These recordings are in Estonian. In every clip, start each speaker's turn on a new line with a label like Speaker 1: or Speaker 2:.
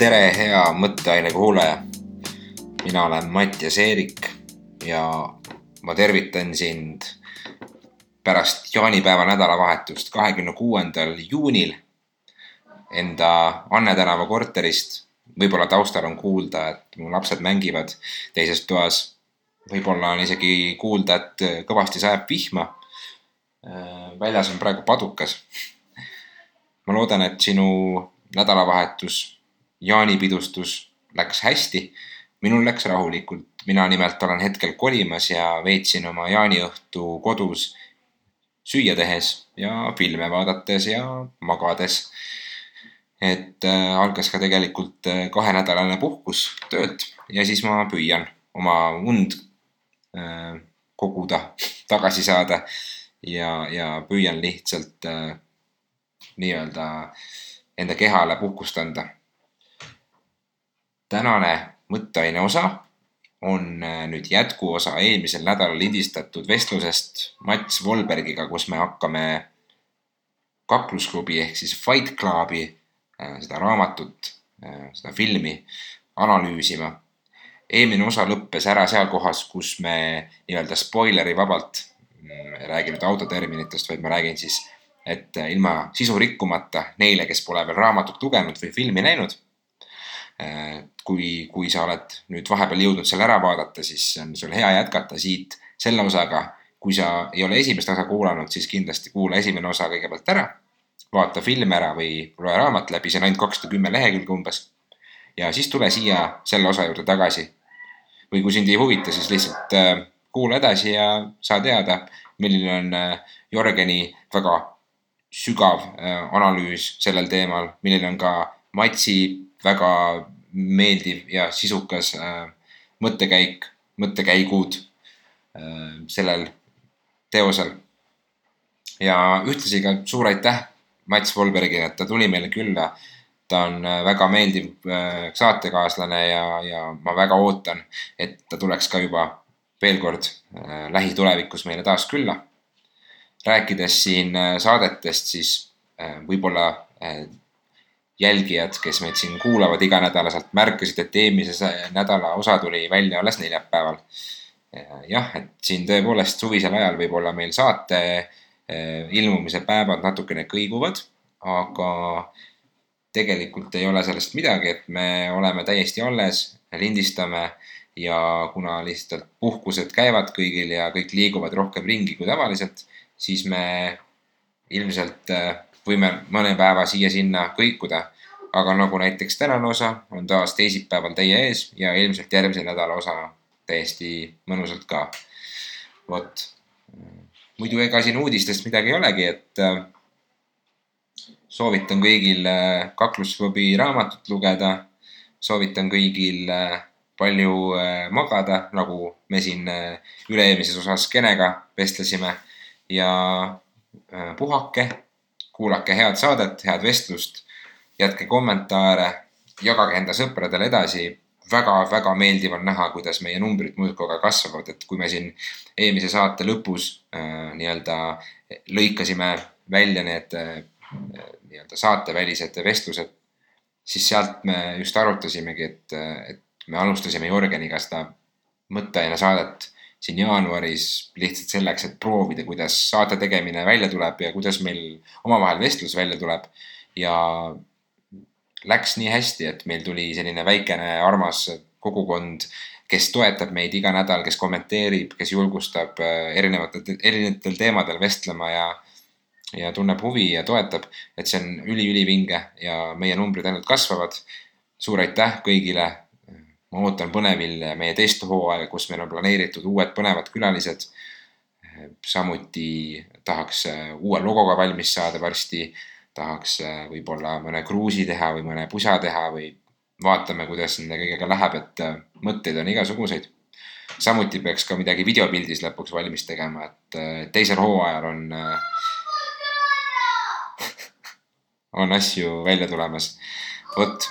Speaker 1: tere, hea mõtteaine kuulaja. mina olen Mattias Eerik ja ma tervitan sind pärast jaanipäeva nädalavahetust, kahekümne kuuendal juunil enda Anne tänava korterist. võib-olla taustal on kuulda, et mu lapsed mängivad teises toas. võib-olla on isegi kuulda, et kõvasti sajab vihma. väljas on praegu padukas. ma loodan, et sinu nädalavahetus jaanipidustus läks hästi. minul läks rahulikult, mina nimelt olen hetkel kolimas ja veetsin oma jaaniõhtu kodus süüa tehes ja filme vaadates ja magades. et äh, algas ka tegelikult äh, kahenädalane puhkus töölt ja siis ma püüan oma und äh, koguda, tagasi saada ja, ja püüan lihtsalt nii-öelda enda kehale puhkust anda tänane mõtteaine osa on äh, nüüd jätkuosa eelmisel nädalal lindistatud vestlusest Mats Volbergiga, kus me hakkame kaklusklubi ehk siis Fight Clubi, äh, seda raamatut, äh, seda filmi analüüsima. eelmine osa lõppes ära seal kohas, kus me nii-öelda spoileri vabalt, ei räägi nüüd autoterminitest, vaid ma räägin siis, et ilma sisu rikkumata neile, kes pole veel raamatut lugenud või filmi näinud kui, kui sa oled nüüd vahepeal jõudnud selle ära vaadata, siis on sul hea jätkata siit selle osaga. kui sa ei ole esimest osa kuulanud, siis kindlasti kuula esimene osa kõigepealt ära. vaata film ära või loe raamat läbi, see on ainult kakssada kümme lehekülge umbes. ja siis tule siia selle osa juurde tagasi. või kui sind ei huvita, siis lihtsalt äh, kuula edasi ja saa teada, milline on äh, Jörgeni väga sügav äh, analüüs sellel teemal, milline on ka Matsi väga meeldiv ja sisukas äh, mõttekäik, mõttekäigud äh, sellel teosel. ja ühtlasi ka suur aitäh Mats Volbergile, et ta tuli meile külla. ta on äh, väga meeldiv saatekaaslane ja, ja ma väga ootan, et ta tuleks ka juba veel kord äh, lähitulevikus meile taas külla. rääkides siin saadetest, siis võib-olla jälgijad, kes meid siin kuulavad iganädalaselt, märkasid, et eelmise nädala osa tuli välja alles neljapäeval. jah, et siin tõepoolest suvisel ajal võib-olla meil saate eh, ilmumise päevad natukene kõiguvad, aga tegelikult ei ole sellest midagi, et me oleme täiesti alles, lindistame ja kuna lihtsalt puhkused käivad kõigil ja kõik liiguvad rohkem ringi kui tavaliselt, siis me ilmselt eh, võime mõne päeva siia-sinna kõikuda. aga nagu näiteks tänane osa on taas teisipäeval teie ees ja ilmselt järgmise nädala osa täiesti mõnusalt ka. vot, muidu ega siin uudistest midagi ei olegi, et soovitan kõigil kaklusklubi raamatut lugeda. soovitan kõigil palju magada, nagu me siin üle-eelmises osas Kenega vestlesime ja puhake kuulake head saadet, head vestlust, jätke kommentaare, jagage enda sõpradele edasi. väga-väga meeldiv on näha, kuidas meie numbrid muudkui kasvavad, et kui me siin eelmise saate lõpus äh, nii-öelda lõikasime välja need äh, nii-öelda saatevälised vestlused, siis sealt me just arutasimegi, et, et me alustasime Jörgeniga seda mõtteaine saadet siin jaanuaris lihtsalt selleks, et proovida, kuidas saate tegemine välja tuleb ja kuidas meil omavahel vestlus välja tuleb. ja läks nii hästi, et meil tuli selline väikene armas kogukond, kes toetab meid iga nädal, kes kommenteerib, kes julgustab äh, erinevatel, erinevatel teemadel vestlema ja ja tunneb huvi ja toetab, et see on üliülivinge ja meie numbrid ainult kasvavad. suur aitäh kõigile ma ootan põnevil meie teist hooaega, kus meil on planeeritud uued põnevad külalised. samuti tahaks uue logoga valmis saada varsti. tahaks võib-olla mõne kruusi teha või mõne pusa teha või vaatame, kuidas nende kõigega läheb, et mõtteid on igasuguseid. samuti peaks ka midagi videopildis lõpuks valmis tegema, et teisel hooajal on on asju välja tulemas. vot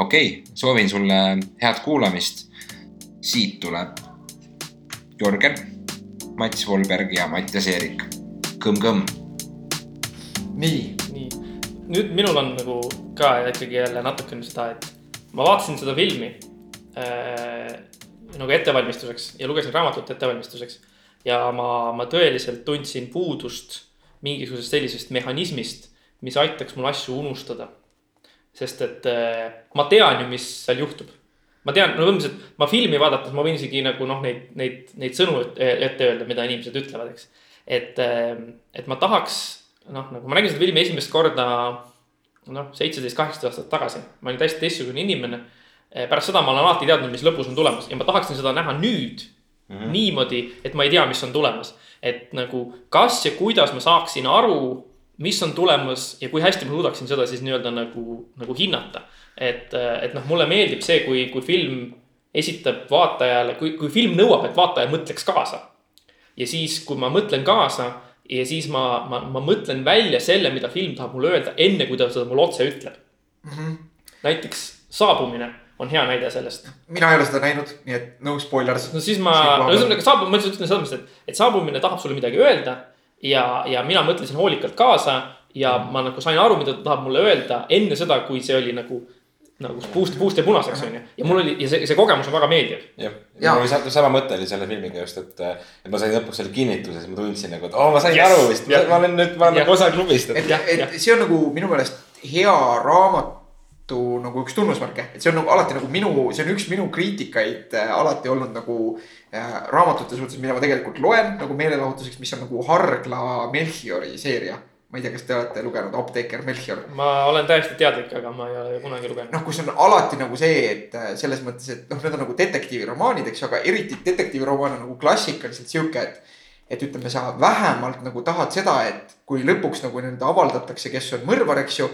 Speaker 1: okei okay,, soovin sulle head kuulamist. siit tuleb Jörgen, Mats Volberg ja Mattias Eerik. kõmm-kõmm.
Speaker 2: nii, nii nüüd minul on nagu ka ikkagi jälle natukene seda, et ma vaatasin seda filmi äh, nagu ettevalmistuseks ja lugesin raamatut ettevalmistuseks. ja ma, ma tõeliselt tundsin puudust mingisugusest sellisest mehhanismist, mis aitaks mul asju unustada. Sest et äh, ma tean ju, mis seal juhtub. ma tean, no et ma filmi vaadates ma võin isegi nagu noh, neid, neid, neid sõnu ette ette öelda, mida inimesed ütlevad, eks. et, et ma tahaks, noh, nagu ma nägin seda filmi esimest korda noh, seitseteist, kaheksateist aastat tagasi, ma olin täiesti teistsugune inimene. pärast seda ma olen alati teadnud, mis lõpus on tulemas ja ma tahaksin seda näha nüüd mm. -hmm. niimoodi, et ma ei tea, mis on tulemas. et nagu, kas ja kuidas ma saaksin aru, mis on tulemas ja kui hästi ma suudaksin seda siis nii-öelda nagu, nagu hinnata. et, et noh, mulle meeldib see, kui, kui film esitab vaatajale, kui, kui film nõuab, et vaataja mõtleks kaasa. ja siis, kui ma mõtlen kaasa ja siis ma, ma, ma mõtlen välja selle, mida film tahab mulle öelda, enne kui ta seda mulle otse ütleb mm. -hmm. näiteks Saabumine on hea näide sellest.
Speaker 3: mina ei ole seda näinud, nii et no spoilers.
Speaker 2: no siis ma, ühesõnaga saabumine, ma lihtsalt ütlen selles mõttes, et, et saabumine tahab sulle midagi öelda. ja, ja mina mõtlesin hoolikalt kaasa ja mm. ma nagu sain aru, mida ta tahab mulle öelda enne seda, kui see oli nagu, nagu puust, puust ja punaseks on ju. ja mul oli ja see, see kogemus on väga meeldiv.
Speaker 1: jah,
Speaker 3: Jaa.
Speaker 1: mul oli sa- sama mõte oli selle filmiga just, et, et ma sain lõpuks selle kinnituse, siis ma tundsin nagu, et oo, ma sain
Speaker 2: Yes.
Speaker 1: aru vist, ma olen nüüd, ma olen nagu osa klubist,
Speaker 3: et
Speaker 1: et,
Speaker 3: et see on nagu minu meelest hea raamatu nagu üks tunnusmärke, et see on nagu alati nagu minu, see on üks minu kriitikaid äh, alati olnud nagu äh, raamatute suhtes, mida ma tegelikult loen nagu meelelahutuseks, mis on nagu Hargla Melchiori seeria. ma ei tea, kas te olete lugenud Apteeker Melchior
Speaker 2: ma olen täiesti teadlik, aga ma ei ole kunagi lugenud.
Speaker 3: noh, kus on alati nagu see, et äh, selles mõttes, et noh, need on nagu detektiiviromaanid, eks ju, aga eriti detektiiviromaan on nagu klassikaliselt sihuke, et. et ütleme, sa vähemalt nagu tahad seda, et kui lõpuks nagu nii-öelda avaldatakse, kes on mõrvar, eks ju.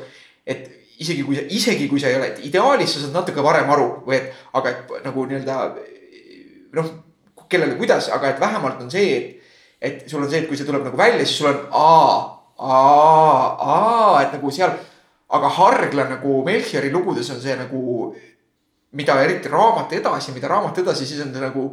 Speaker 3: et isegi kui, isegi kui sa ei ole, et ideaalis sa saad natuke varem aru või et, aga et nagu nii-öelda noh, kellele, kuidas, aga et vähemalt on see, et. et sul on see, et kui see tuleb nagu välja, siis sul on aa, aa, aa, et nagu seal. aga Hargla nagu Melchiori lugudes on see nagu, mida eriti raamat edasi, mida raamat edasi, siis on ta nagu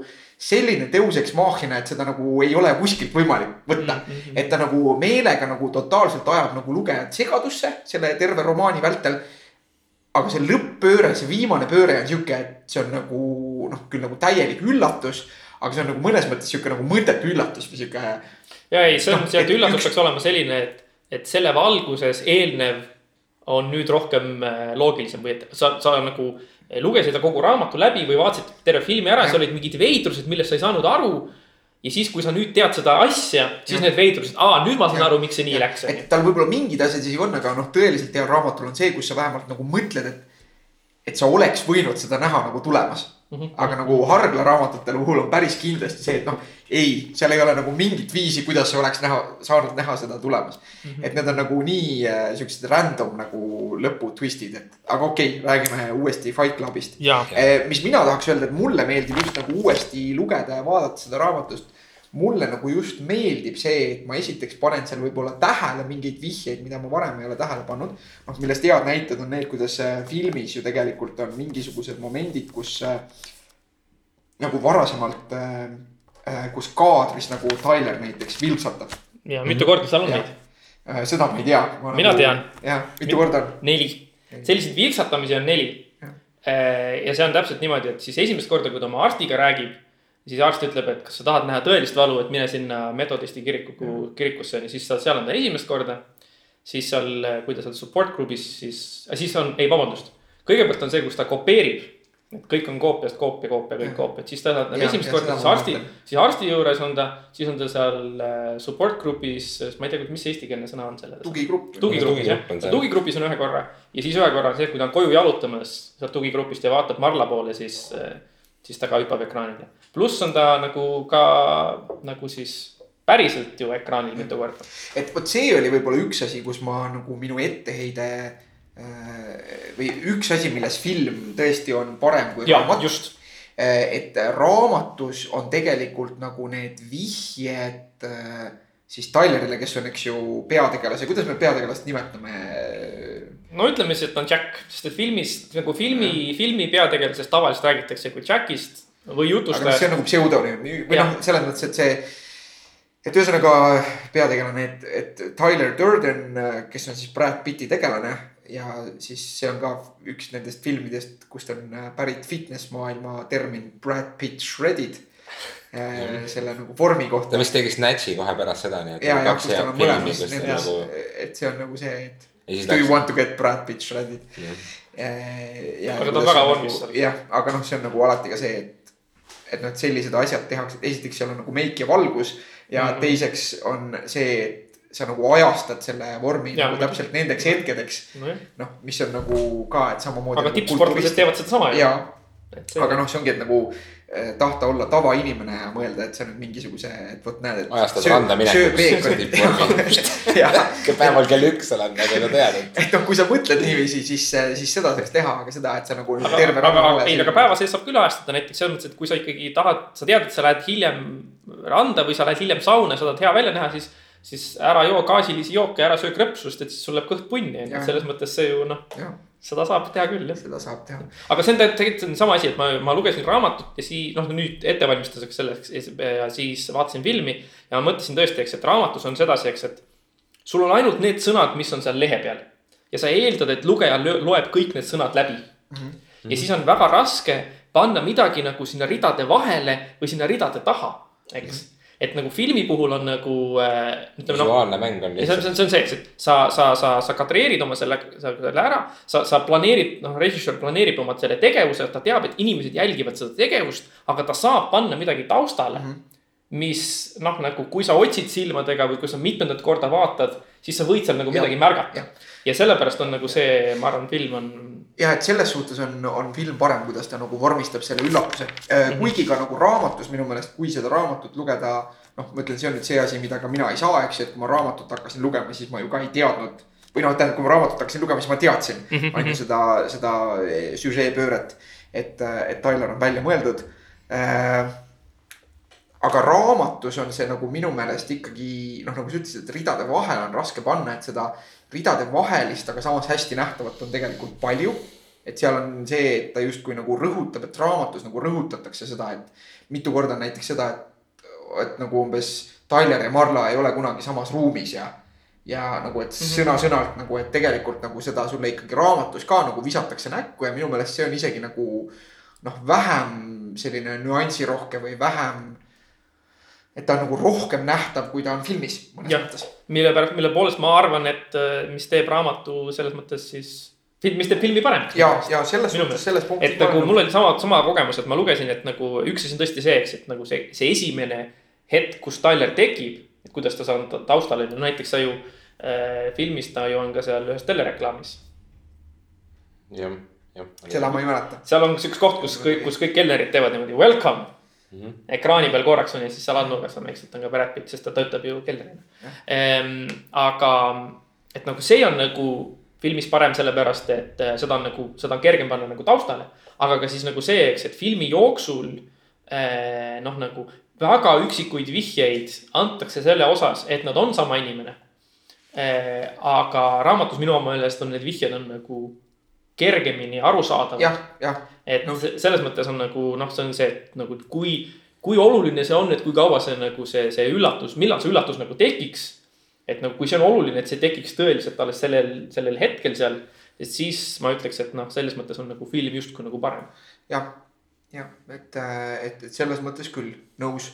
Speaker 3: selline deus ex machina, et seda nagu ei ole kuskilt võimalik võtta mm. -hmm. et ta nagu meelega nagu totaalselt ajab nagu lugejat segadusse selle terve romaani vältel. aga see lõpp-pööre, see viimane pööre on sihuke, et see on nagu noh, küll nagu täielik üllatus, aga see on nagu mõnes mõttes sihuke nagu mõttetu üllatus või sihuke.
Speaker 2: ja ei, see on
Speaker 3: Noh,,
Speaker 2: see üllatus
Speaker 3: üks-
Speaker 2: peaks olema selline, et, et selle valguses eelnev on nüüd rohkem äh, loogilisem või et sa, sa nagu lugesid kogu raamatu läbi või vaatasid terve filmi ära,
Speaker 3: Jah.
Speaker 2: olid mingid veidrused, millest sa ei saanud aru. ja siis, kui sa nüüd tead seda asja, siis
Speaker 3: Jah.
Speaker 2: need veidrused, aa, nüüd ma saan
Speaker 3: Jah.
Speaker 2: aru, miks see nii läks,
Speaker 3: et tal võib-olla mingid asjad isegi on, aga noh, tõeliselt heal raamatul on see, kus sa vähemalt nagu mõtled, et. et sa oleks võinud seda näha nagu tulemas.
Speaker 2: Mhm.
Speaker 3: aga nagu Hargla raamatute puhul on päris kindlasti see, et noh, ei, seal ei ole nagu mingit viisi, kuidas sa oleks näha, saanud näha seda tulemas mm. -hmm. et need on nagu nii äh, siuksed random nagu lõpu twist'id, et aga okei okay,, räägime uuesti Fight Clubist.
Speaker 2: ja,
Speaker 3: mis mina tahaks öelda, et mulle meeldib just nagu uuesti lugeda ja vaadata seda raamatust. Mulle nagu just meeldib see, et ma esiteks panen seal võib-olla tähele mingeid vihjeid, mida ma varem ei ole tähele pannud. noh, millest head näited on need, kuidas äh, filmis ju tegelikult on mingisugused momendid, kus äh, nagu varasemalt äh,, äh, kus kaadris nagu Tyler näiteks vilksatab
Speaker 2: ja mitu korda seal on neid?
Speaker 3: äh,. seda ma ei tea.
Speaker 2: Mina tean.
Speaker 3: jah, mitu korda on?
Speaker 2: neli, selliseid vilksatamisi on neli. ja see on täpselt niimoodi, et siis esimest korda, kui ta oma arstiga räägib, siis arst ütleb, et kas sa tahad näha tõelist valu, et mine sinna metodisti kiriku, kirikusse on ju, siis ta- seal on ta esimest korda. siis seal, kui ta seal support grupis, siis, siis on, ei vabandust. kõigepealt on see, kus ta kopeerib. et kõik on koopiast koopia, koopia, kõik koopiad, siis ta läheb
Speaker 3: Ja,
Speaker 2: esimest korda siis arsti siis arsti juures on ta, siis on ta seal äh, support grupis, ma ei tea, mis see eestikeelne sõna on sellele.
Speaker 3: tugigrupp.
Speaker 2: tugigrupis jah
Speaker 1: Tugigrupp on, seal.
Speaker 2: tugigrupis on ühe korra ja siis ühe korra on see, kui ta on koju jalutamas sealt tugigrupist ja vaatab Marla poole, siis, siis ta ka hüppab ekraanile. Pluss on ta nagu ka nagu siis päriselt ju ekraanil mitu korda.
Speaker 3: et vot see oli võib-olla üks asi, kus ma nagu minu etteheide äh, või üks asi, milles film tõesti on parem kui
Speaker 2: ja
Speaker 3: raamat.
Speaker 2: just,
Speaker 3: et raamatus on tegelikult nagu need vihjed äh, siis Tylerile, kes on, eks ju, peategelase, kuidas me peategelast nimetame?
Speaker 2: no ütleme siis, et on Jack, sest et filmis nagu filmi, filmi peategelasest tavaliselt räägitakse kui Jackist või
Speaker 3: aga noh, see on nagu pseudonüüm või noh, selles mõttes, et see. et ühesõnaga peategelane, et, et Tyler Durden, kes on siis Brad Pitti tegelane, ja siis see on ka üks nendest filmidest, kust on pärit fitness maailma termin Brad Pitt shredded äh, selle nagu vormi kohta
Speaker 1: ta vist tegi Snatchi kohe pärast seda, nii et.
Speaker 3: ja, ja kus tal on mõlemas nendes
Speaker 1: nagu,
Speaker 3: et see on nagu see, et do you want to get Brad Pitt shredded.
Speaker 2: Aga ta on väga vormis seal.
Speaker 3: jah, aga noh, see on nagu alati ka see, et, et noh, et sellised asjad tehakse, et esiteks seal on nagu meik ja valgus ja mm. -hmm. teiseks on see, et sa nagu ajastad selle vormi
Speaker 2: Jaa,
Speaker 3: nagu täpselt nendeks hetkedeks.
Speaker 2: nojah,
Speaker 3: noh, mis on nagu ka, et samamoodi.
Speaker 2: aga tippsportlased teevad sedasama ju.
Speaker 3: aga noh, see ongi, et nagu tahta olla tavainimene ja mõelda, et see on mingisuguse, et vot näed, et.
Speaker 1: Ajastad randa minekut. päeval kell üks oled nagu sa tead, et.
Speaker 3: et noh, kui sa mõtled niiviisi, siis, siis seda saaks teha, aga seda, et sa nagu
Speaker 2: aga,
Speaker 3: terve
Speaker 2: aga ei, aga päeva sees saab küll ajastada näiteks selles mõttes, et kui sa ikkagi tahad, sa tead, et sa lähed hiljem randa või sa lähed hiljem sauna, sa tahad hea välja näha, siis. siis ära joo gaasilisi jooke, ära söö krõpsust, et siis sul läheb kõht punni, et selles mõttes see ju noh, seda saab teha küll jah.
Speaker 3: seda saab teha.
Speaker 2: aga see on tegelikult see on sama asi, et ma, ma lugesin raamatut ja siis noh, nüüd ettevalmistuseks selleks ja siis vaatasin filmi ja ma mõtlesin tõesti, eks, et raamatus on sedasi, eks, et sul on ainult need sõnad, mis on seal lehe peal ja sa eeldad, et lugeja loeb kõik need sõnad läbi mm. -hmm. ja siis on väga raske panna midagi nagu sinna ridade vahele või sinna ridade taha, eks mm. -hmm. Et nagu filmi puhul on nagu äh, ütleme noh,
Speaker 1: visuaalne mäng on
Speaker 2: ja see on, see on, see et sa, sa, sa, sa kadreerid oma selle, selle ära. sa, sa planeerid, noh, režissöör planeerib oma selle tegevuse, ta teab, et inimesed jälgivad seda tegevust, aga ta saab panna midagi taustale mm. -hmm. mis noh, nagu kui sa otsid silmadega või kui sa mitmendat korda vaatad, siis sa võid seal nagu midagi märgata
Speaker 3: jah..
Speaker 2: ja sellepärast on nagu see, ma arvan, film on.
Speaker 3: jah, et selles suhtes on, on film parem, kuidas ta nagu vormistab selle üllatuse.
Speaker 2: Mhm.
Speaker 3: kuigi ka nagu raamatus minu meelest, kui seda raamatut lugeda, noh, ma ütlen, see on nüüd see asi, mida ka mina ei saa, eks ju, et kui ma raamatut hakkasin lugema, siis ma ju ka ei teadnud. või noh, tähendab, kui ma raamatut hakkasin lugema, siis ma teadsin
Speaker 2: Mhm,
Speaker 3: on ju seda, seda eh, süžeepööret, et, et Tyler on välja mõeldud äh, aga raamatus on see nagu minu meelest ikkagi noh, nagu sa ütlesid, et ridade vahele on raske panna, et seda ridade vahelist, aga samas hästi nähtavat on tegelikult palju. et seal on see, et ta justkui nagu rõhutab, et raamatus nagu rõhutatakse seda, et mitu korda on näiteks seda, et, et nagu umbes Tyler ja Marla ei ole kunagi samas ruumis ja ja nagu, et sõna-sõnalt nagu, et tegelikult nagu seda sulle ikkagi raamatus ka nagu visatakse näkku ja minu meelest see on isegi nagu noh, vähem selline nüansirohke või vähem et ta on nagu rohkem nähtav, kui ta on filmis mõnes
Speaker 2: Jah.
Speaker 3: mõttes.
Speaker 2: mille pärast, mille poolest ma arvan, et äh, mis teeb raamatu selles mõttes siis, mis teeb filmi paremaks.
Speaker 3: ja, ja selles suhtes, selles punktis.
Speaker 2: et nagu mul oli sama, sama kogemus, et ma lugesin, et nagu üks asi on tõesti see, eks, et nagu see, see esimene hetk, kus Tyler tekib, et kuidas ta saab ta- taustale, no näiteks sa ju äh, filmis ta ju on ka seal ühes telereklaamis.
Speaker 1: jah, jah.
Speaker 3: seda ma ei mäleta.
Speaker 2: seal on üks koht, kus kõik, kus kõik kelnerid teevad niimoodi welcome
Speaker 1: Mhm.
Speaker 2: ekraani peal korraks on ja siis seal andnurgas on, eks, et on ka Brad Pitt, sest ta töötab ju kelnerina ehm,. aga, et nagu see on nagu filmis parem sellepärast, et äh, seda on nagu, seda on kergem panna nagu taustale. aga ka siis nagu see, eks, et filmi jooksul eh, noh, nagu väga üksikuid vihjeid antakse selle osas, et nad on sama inimene eh,. aga raamatus minu meelest on need vihjed on nagu kergemini arusaadavad et noh, selles mõttes on nagu noh, see on see, et nagu kui, kui oluline see on, et kui kaua see nagu see, see üllatus, millal see üllatus nagu tekiks. et nagu, kui see on oluline, et see tekiks tõeliselt alles sellel, sellel hetkel seal, et siis ma ütleks, et noh, selles mõttes on nagu film justkui nagu parem.
Speaker 3: jah, jah, et, et, et selles mõttes küll nõus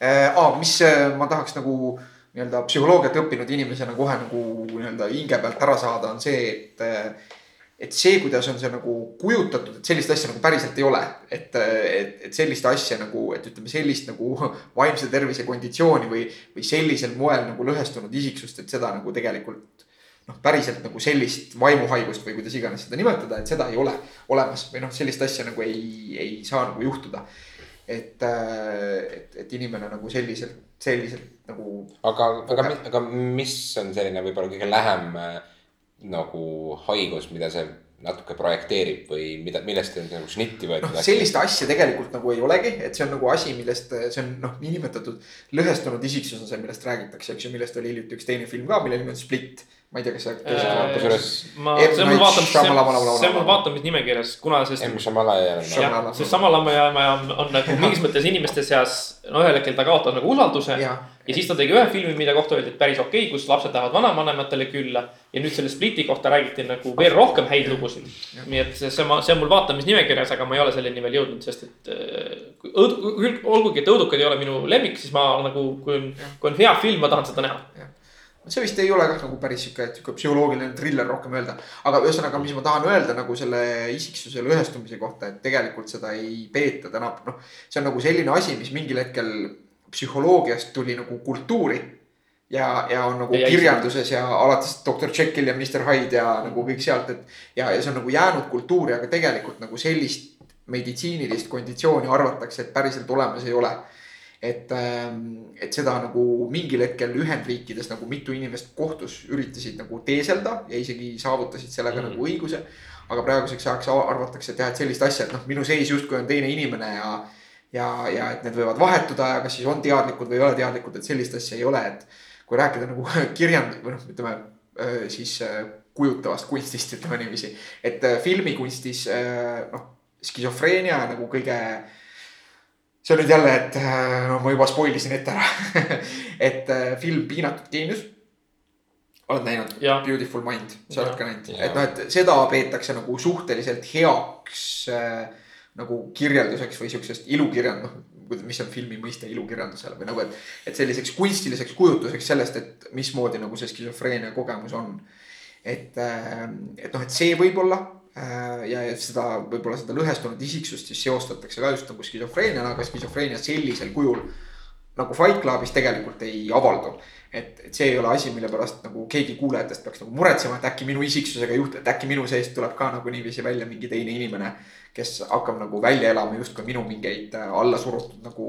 Speaker 3: äh,. aa, mis ma tahaks nagu nii-öelda psühholoogiat õppinud inimesena kohe nagu nii-öelda hinge pealt ära saada, on see, et et see, kuidas on see nagu kujutatud, et sellist asja nagu päriselt ei ole. et, et, et sellist asja nagu, et ütleme sellist nagu vaimse tervise konditsiooni või, või sellisel moel nagu lõhestunud isiksust, et seda nagu tegelikult noh, päriselt nagu sellist vaimuhaigust või kuidas iganes seda nimetada, et seda ei ole olemas või noh, sellist asja nagu ei, ei saa nagu juhtuda. et, et, et inimene nagu selliselt, selliselt nagu
Speaker 1: aga, aga, aga mis on selline võib-olla kõige lähem äh, nagu haigus, mida see natuke projekteerib või mida, millest on nagu šnitti võetud
Speaker 3: noh, sellist asja tegelikult nagu ei olegi, et see on nagu asi, millest see on noh, niinimetatud lõhestunud isiksuse, millest räägitakse, eks ju, millest oli hiljuti üks teine film ka, mille nimi on Split. Ma ei tea, kas sa.
Speaker 1: kusjuures
Speaker 2: ma,
Speaker 3: M.
Speaker 2: see on mul
Speaker 3: Shyamalan-
Speaker 2: see on mul vaatamisnimekirjas, kuna sest
Speaker 1: M. Shyamalan.
Speaker 2: see sama Lammajaama on nagu mingis mõttes inimeste seas, no ühel hetkel ta kaotas nagu usalduse. ja siis ta tegi ühe filmi, mille kohta öeldi, et päris okei okay,, kus lapsed lähevad vanavanematele külla. ja nüüd selle Spliti kohta räägiti nagu veel rohkem häid lugusid. nii et see, see, see on mul vaatamisnimekirjas, aga ma ei ole selleni veel jõudnud, sest et äh, kui õud-, olgugi, et õudukad ei ole minu lemmik, siis ma nagu, kui on, kui on hea film, ma tahan seda näha.
Speaker 3: See vist ei ole kah nagu päris sihuke, sihuke psühholoogiline triller rohkem öelda. aga ühesõnaga, mis ma tahan öelda nagu selle isiksuse lõhestumise kohta, et tegelikult seda ei peeta täna, noh. see on nagu selline asi, mis mingil hetkel psühholoogiast tuli nagu kultuuri. ja, ja on nagu
Speaker 2: Ja
Speaker 3: kirjanduses ja alates doktor Jekyll ja Mr Hyde ja nagu kõik sealt, et. ja, ja see on nagu jäänud kultuuri, aga tegelikult nagu sellist meditsiinilist konditsiooni arvatakse, et päriselt olemas ei ole et, et seda nagu mingil hetkel Ühendriikides nagu mitu inimest kohtus üritasid nagu teeselda ja isegi saavutasid sellega
Speaker 2: Mm.
Speaker 3: nagu õiguse. aga praeguseks ajaks arvatakse, et jah, et sellist asja, et noh, minu seis justkui on teine inimene ja. ja, ja et need võivad vahetuda ja kas siis on teadlikud või ei ole teadlikud, et sellist asja ei ole, et. kui rääkida nagu kirjand- või noh, ütleme öö, siis öö, kujutavast kunstist, ütleme niiviisi. et öö, filmikunstis noh, skisofreenia nagu kõige see on nüüd jälle, et äh, no ma juba spoil isin ette ära. et äh, film Piinatud geenius. oled näinud? Beautiful mind, sa oled ka näinud, et noh, et seda peetakse nagu suhteliselt heaks äh, nagu kirjelduseks või siuksest ilukirjand, noh. mis on filmi mõiste ilukirjandusele või nagu, et, et selliseks kunstiliseks kujutuseks sellest, et mismoodi nagu see skisofreenia kogemus on. et, et noh, et see võib-olla äh, ja, ja seda võib-olla seda lõhestunud isiksust siis seostatakse ka just nagu skisofreeniana, aga skisofreenia sellisel kujul nagu Fight Clubis tegelikult ei avaldu. et, et see ei ole asi, mille pärast nagu keegi kuulajatest peaks nagu muretsema, et äkki minu isiksusega juht, et äkki minu seest tuleb ka nagu niiviisi välja mingi teine inimene. kes hakkab nagu välja elama justkui minu mingeid äh, alla surutud nagu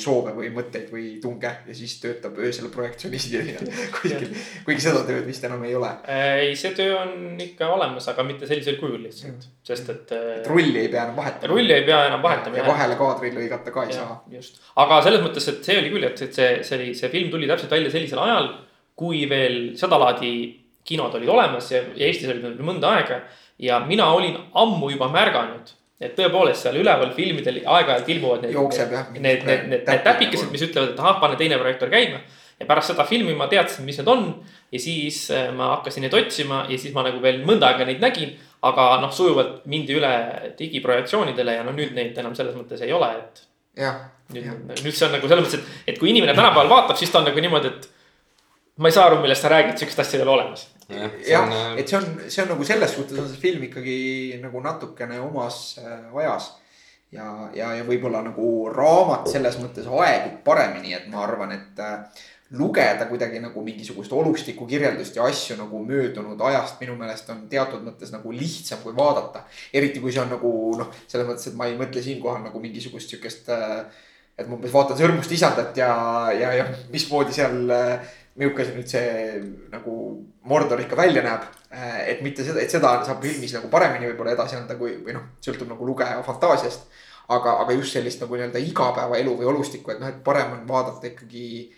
Speaker 3: soove või mõtteid või tunge ja siis töötab öösel projektsionistina kuskil. kuigi seda tööd vist enam ei ole,
Speaker 2: ei, see töö on ikka olemas, aga mitte sellisel kujul lihtsalt, sest et äh,
Speaker 3: et rulli ei pea enam vahetama.
Speaker 2: rulli ei pea enam vahetama
Speaker 3: ja. vahele kaadri lõigata ka ei saa.
Speaker 2: just, aga selles mõttes, et see oli küll, et, et see, see oli, see film tuli täpselt välja sellisel ajal, kui veel sedalaadi kinod olid olemas ja, ja Eestis olid nad mõnda aega. ja mina olin ammu juba märganud, et tõepoolest seal üleval filmidel aeg-ajalt ilmuvad need.
Speaker 3: Jookseb jah,
Speaker 2: Need, need, need, need
Speaker 3: täpid
Speaker 2: täpikesed,
Speaker 3: nagu.
Speaker 2: mis ütlevad, et ahah, pane teine projektoor käima. ja pärast seda filmi ma teadsin, mis need on ja siis äh, ma hakkasin neid otsima ja siis ma nagu veel mõnda aega neid nägin. aga noh, sujuvalt mindi üle digiprojektsioonidele ja no nüüd neid enam selles mõttes ei ole, et nüüd nüüd see on nagu selles mõttes, et, et kui inimene tänapäeval vaatab, siis ta on nagu niimoodi, et ma ei saa aru, millest sa räägid, sihukest asja ei ole olemas.
Speaker 3: jah, et see on, see on nagu selles suhtes on see film ikkagi nagu natukene omas äh, ajas. ja, ja, ja võib-olla nagu raamat selles mõttes aegub paremini, et ma arvan, et äh, lugeda kuidagi nagu mingisugust olustiku kirjeldust ja asju nagu möödunud ajast minu meelest on teatud mõttes nagu lihtsam kui vaadata. eriti kui see on nagu noh, selles mõttes, et ma ei mõtle siinkohal nagu mingisugust sihukest äh, et ma umbes vaatan sõrmust isandat ja, ja, ja mismoodi seal äh, milline see nüüd see nagu Mordor ikka välja näeb. et mitte seda, et seda saab filmis nagu paremini võib-olla edasi anda, kui või noh, sõltub nagu lugeja fantaasiast. aga, aga just sellist nagu nii-öelda igapäevaelu või olustikku, et noh, et parem on vaadata ikkagi.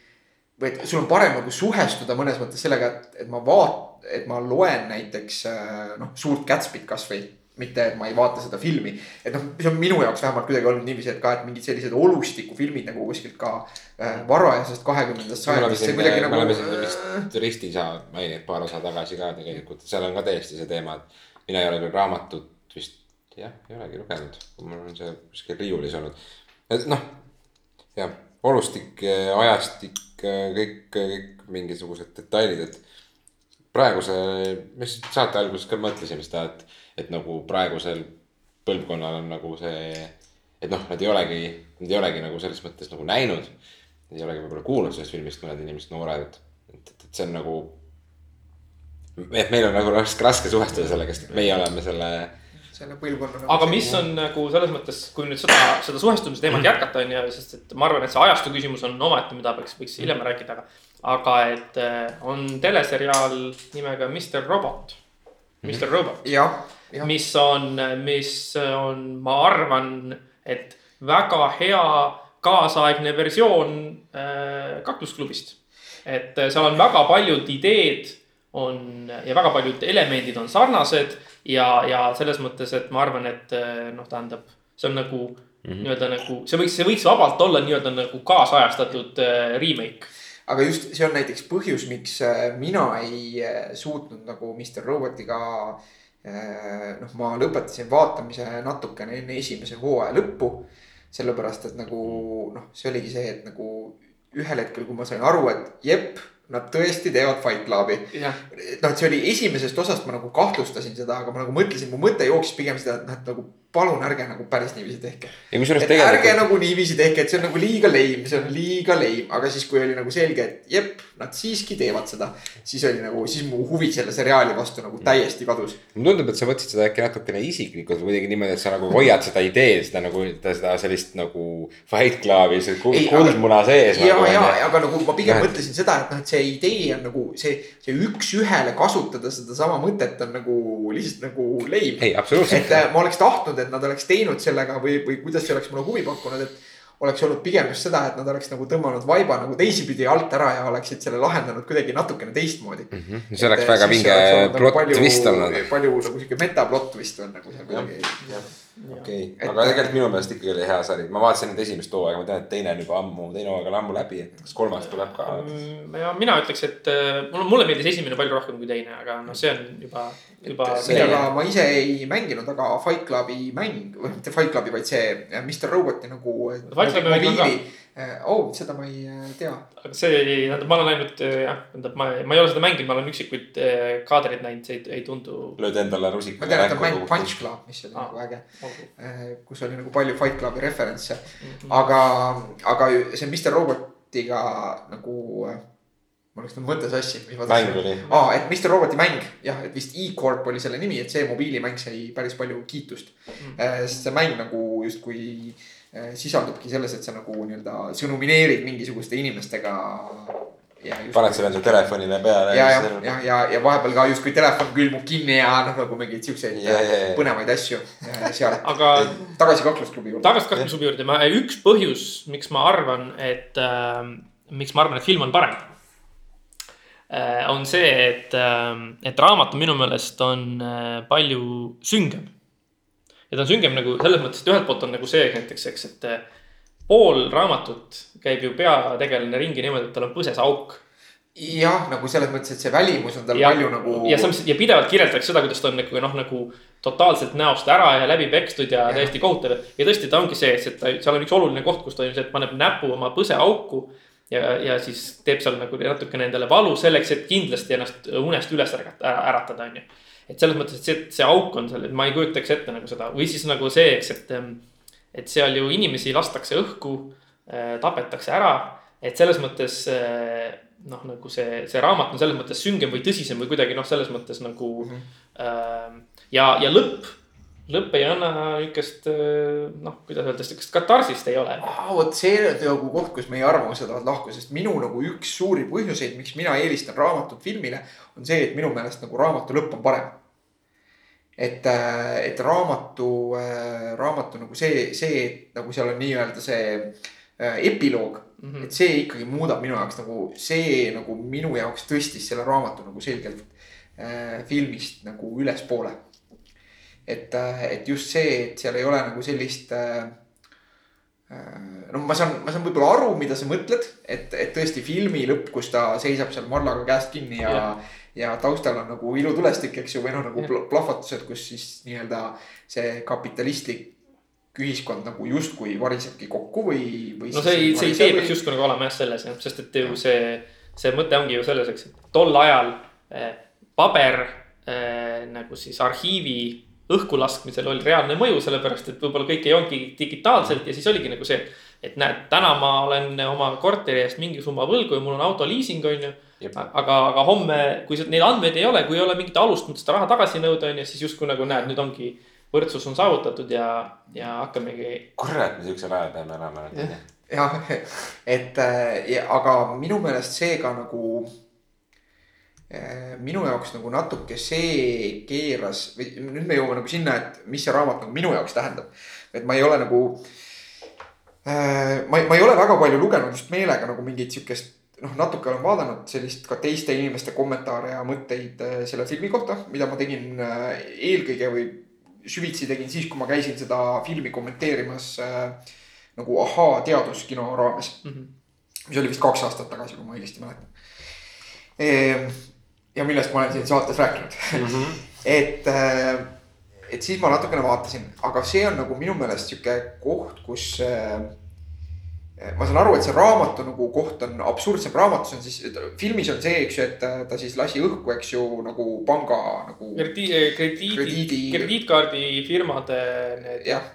Speaker 3: või et sul on parem nagu suhestuda mõnes mõttes sellega, et, et ma vaat-, et ma loen näiteks äh, noh, Suurt Gatsby't kasvõi mitte, et ma ei vaata seda filmi, et noh, see on minu jaoks vähemalt kuidagi olnud niiviisi, et ka, et mingid sellised olustikufilmid nagu kuskilt ka äh, varajasest kahekümnendast
Speaker 1: me oleme
Speaker 3: sajandist,
Speaker 1: siin,
Speaker 3: nagu.
Speaker 1: siin vist Ristiisa maininud paar osa tagasi ka tegelikult, seal on ka täiesti see teema, et mina ei ole küll raamatut vist jah, ei olegi lugenud, mul on see kuskil riiulis olnud. et noh, jah, olustik, ajastik, kõik, kõik mingisugused detailid, et praeguse, me saate alguses ka mõtlesime seda, et, et nagu praegusel põlvkonnal on nagu see, et noh, nad ei olegi, nad ei olegi nagu selles mõttes nagu näinud ei olegi võib-olla kuulnud sellest filmist mõned inimesed noored, et, et, et see on nagu. et meil on nagu raske, raske suhestuda sellega, sest meie oleme selle,
Speaker 3: selle põlvkonna. nagu
Speaker 2: aga mis on nagu selles mõttes, kui nüüd seda, seda suhestumise teemat jätkata on ju, sest et ma arvan, et see ajastu küsimus on omaette, mida peaks, võiks hiljem rääkida, aga. aga et eh, on teleseriaal nimega Mr Robot, Mr Robot, mis on, mis on, ma arvan, et väga hea kaasaegne versioon äh, kaklusklubist. et äh, seal on väga paljud ideed on ja väga paljud elemendid on sarnased ja, ja selles mõttes, et ma arvan, et äh, noh, tähendab, see on nagu mm -hmm. nii-öelda nagu, see võiks, see võiks vabalt olla nii-öelda nagu kaasajastatud äh, remake
Speaker 3: aga just see on näiteks põhjus, miks äh, mina ei suutnud nagu Mr Robotiga noh, ma lõpetasin vaatamise natukene enne esimese hooaja lõppu. sellepärast, et nagu noh, see oligi see, et nagu ühel hetkel, kui ma sain aru, et jep, nad tõesti teevad Fight Clubi. noh, et see oli esimesest osast ma nagu kahtlustasin seda, aga ma nagu mõtlesin, mu mõte jooksis pigem seda, et noh, et nagu palun ärge nagu päris niiviisi tehke. tegelikult... ärge nagu niiviisi tehke, et see on nagu liiga lame, see on liiga lame, aga siis, kui oli nagu selge, et jep, nad siiski teevad seda. siis oli nagu, siis mu huvi selle seriaali vastu nagu täiesti kadus.
Speaker 1: mulle tundub, et sa võtsid seda äkki natukene isiklikult või kuidagi niimoodi, et sa nagu hoiad seda ideed, seda nagu seda sellist nagu Fight Clubi, see kuldmuna sees.
Speaker 3: ja nagu,, ja, aga nagu ma pigem mõtlesin seda, et noh, et see idee on nagu see, see üks-ühele kasutada sedasama mõtet on nagu lihtsalt nagu lame.
Speaker 1: ei, absoluutselt.
Speaker 3: et äh, ma oleks tahtnud, et nad oleks teinud sellega või, või kuidas see oleks mulle huvi pakkunud, et oleks olnud pigem just seda, et nad oleks nagu tõmmanud vaiba nagu teisipidi alt ära ja oleksid selle lahendanud kuidagi natukene teistmoodi mm.
Speaker 1: -hmm. see oleks et, väga vinge plott nagu twist olnud.
Speaker 3: palju nagu sihuke metaplott twist on nagu seal kuidagi
Speaker 1: okei okay., aga tegelikult minu meelest ikkagi oli hea sari, ma vaatasin nüüd esimest hooaega, ma tean, et teine on juba ammu, teine hooaeg on ammu läbi, et kas kolmas tuleb ka?
Speaker 2: Mm, ja mina ütleks, et äh, mulle, mulle meeldis esimene palju rohkem kui teine, aga noh, see on juba, juba.
Speaker 3: mida ma ise ei mänginud, aga Fight Clubi mäng, või mitte Fight Clubi, vaid see äh, Mr Roboti nagu.
Speaker 2: Fight Clubi mäng on ka
Speaker 3: Äh, oh, seda ma ei äh, tea.
Speaker 2: aga see tähendab, ma olen ainult äh, jah, tähendab, ma, ma ei ole seda mänginud, ma olen üksikuid kaadreid näinud, see ei, ei tundu.
Speaker 1: lööd endale rusika.
Speaker 3: ma tean, et on mäng Punch Club, mis oli ah, nagu äge okay.. kus oli nagu palju Fight Clubi referentse mm. -hmm. aga, aga see Mr Robotiga nagu ma läks nüüd mõtte sassi.
Speaker 1: mäng oli.
Speaker 3: aa, et Mr Roboti mäng jah, et vist E-Corp oli selle nimi, et see mobiilimäng sai päris palju kiitust mm. -hmm. sest see mäng nagu justkui Äh, sisaldubki selles, et sa nagu nii-öelda sõnumineerid mingisuguste inimestega.
Speaker 1: paned selle enda telefonile peale.
Speaker 3: ja, ja, ja, ja, ja vahepeal ka justkui telefon külmub kinni ja noh, nagu mingeid siukseid ja, ja, ja. põnevaid asju seal.
Speaker 2: aga
Speaker 3: tagasi kaklusklubi juurde.
Speaker 2: tagasi kaklusklubi juurde, ma üks põhjus, miks ma arvan, et äh,, miks ma arvan, et film on parem äh,. on see, et äh,, et raamat minu meelest on äh, palju süngem ja ta on süngem nagu selles mõttes, et ühelt poolt on nagu see näiteks, eks, et eh, pool raamatut käib ju peategelane ringi niimoodi, et tal on põses auk
Speaker 3: jah, nagu selles mõttes, et see välimus on tal ja, palju nagu.
Speaker 2: ja samas ja pidevalt kirjeldatakse seda, kuidas ta on nagu noh, nagu totaalselt näost ära ja läbi pekstud ja, ja. täiesti kohutav. ja tõesti, ta ongi see, et ta, seal on üks oluline koht, kus ta et paneb näpu oma põse auku. ja, ja siis teeb seal nagu natukene endale valu selleks, et kindlasti ennast unest üles äratada, on ju et selles mõttes, et see, see auk on seal, et ma ei kujutaks ette nagu seda või siis nagu see, eks, et. Ähm, et seal ju inimesi lastakse õhku, äh, tapetakse ära, et selles mõttes äh, noh, nagu see, see raamat on selles mõttes süngem või tõsisem või kuidagi noh, selles mõttes nagu mm. -hmm. ja, ja lõpp, lõpp ei anna niukest noh, kuidas öelda, sihukest katarsist ei ole.
Speaker 3: vot see on nagu koht, kus meie arvamused ovat lahku, sest minu nagu üks suuri põhjuseid, miks mina eelistan raamatut filmile on see, et minu meelest nagu raamatu lõpp on parem. et, äh, et raamatu, äh, raamatu nagu see, see, nagu seal on nii-öelda see äh, epiloog mm. -hmm. et see ikkagi muudab minu jaoks nagu see nagu minu jaoks tõstis selle raamatu nagu selgelt äh, filmist nagu ülespoole. et, et just see, et seal ei ole nagu sellist äh, no ma saan, ma saan võib-olla aru, mida sa mõtled, et, et tõesti filmi lõpp, kus ta seisab seal marlaga käest kinni ja, ja ja taustal on nagu ilutulestik, eks ju, või noh, nagu plahvatused, kus siis nii-öelda see kapitalistlik ühiskond nagu justkui varisebki kokku või, või.
Speaker 2: no see, see idee peaks justkui nagu olema jah selles jah, sest et ju see, see mõte ongi ju selles, eks, et tol ajal eh, paber eh, nagu siis arhiivi õhkulaskmisel oli reaalne mõju, sellepärast et võib-olla kõik ei olnudki digitaalselt ja siis oligi nagu see. et näed, täna ma olen oma korteri eest mingi summa võlgu ja mul on autoliising, on ju aga, aga homme, kui neid andmeid ei ole, kui ei ole mingit alust seda raha tagasi nõuda, on ju, siis justkui nagu näed, nüüd ongi võrdsus on saavutatud ja, ja hakkamegi.
Speaker 1: kurat, me siuksel ajal peame elama.
Speaker 3: jah, et ja, aga minu meelest see ka nagu eh, minu jaoks nagu natuke see keeras või nüüd me jõuame nagu sinna, et mis see raamat nagu minu jaoks tähendab. et ma ei ole nagu äh,. ma, ma ei ole väga palju lugenud just meelega nagu mingit sihukest noh, natuke olen vaadanud sellist ka teiste inimeste kommentaare ja mõtteid äh, selle filmi kohta, mida ma tegin äh, eelkõige või süvitsi tegin siis, kui ma käisin seda filmi kommenteerimas äh, nagu Ahaa teaduskino raames,
Speaker 2: Mhm.
Speaker 3: mis oli vist kaks aastat tagasi, kui ma õigesti mäletan. ja millest ma olen siin saates rääkinud et, et siis ma natukene vaatasin, aga see on nagu minu meelest sihuke koht, kus äh, ma saan aru, et see raamatu nagu koht on absurdsem, raamatus on siis, filmis on see, eks ju, et ta- ta siis lasi õhku, eks ju, nagu panga nagu
Speaker 2: krediidi, krediidi,
Speaker 3: krediidi,
Speaker 2: krediitkaardifirmade need.
Speaker 3: jah.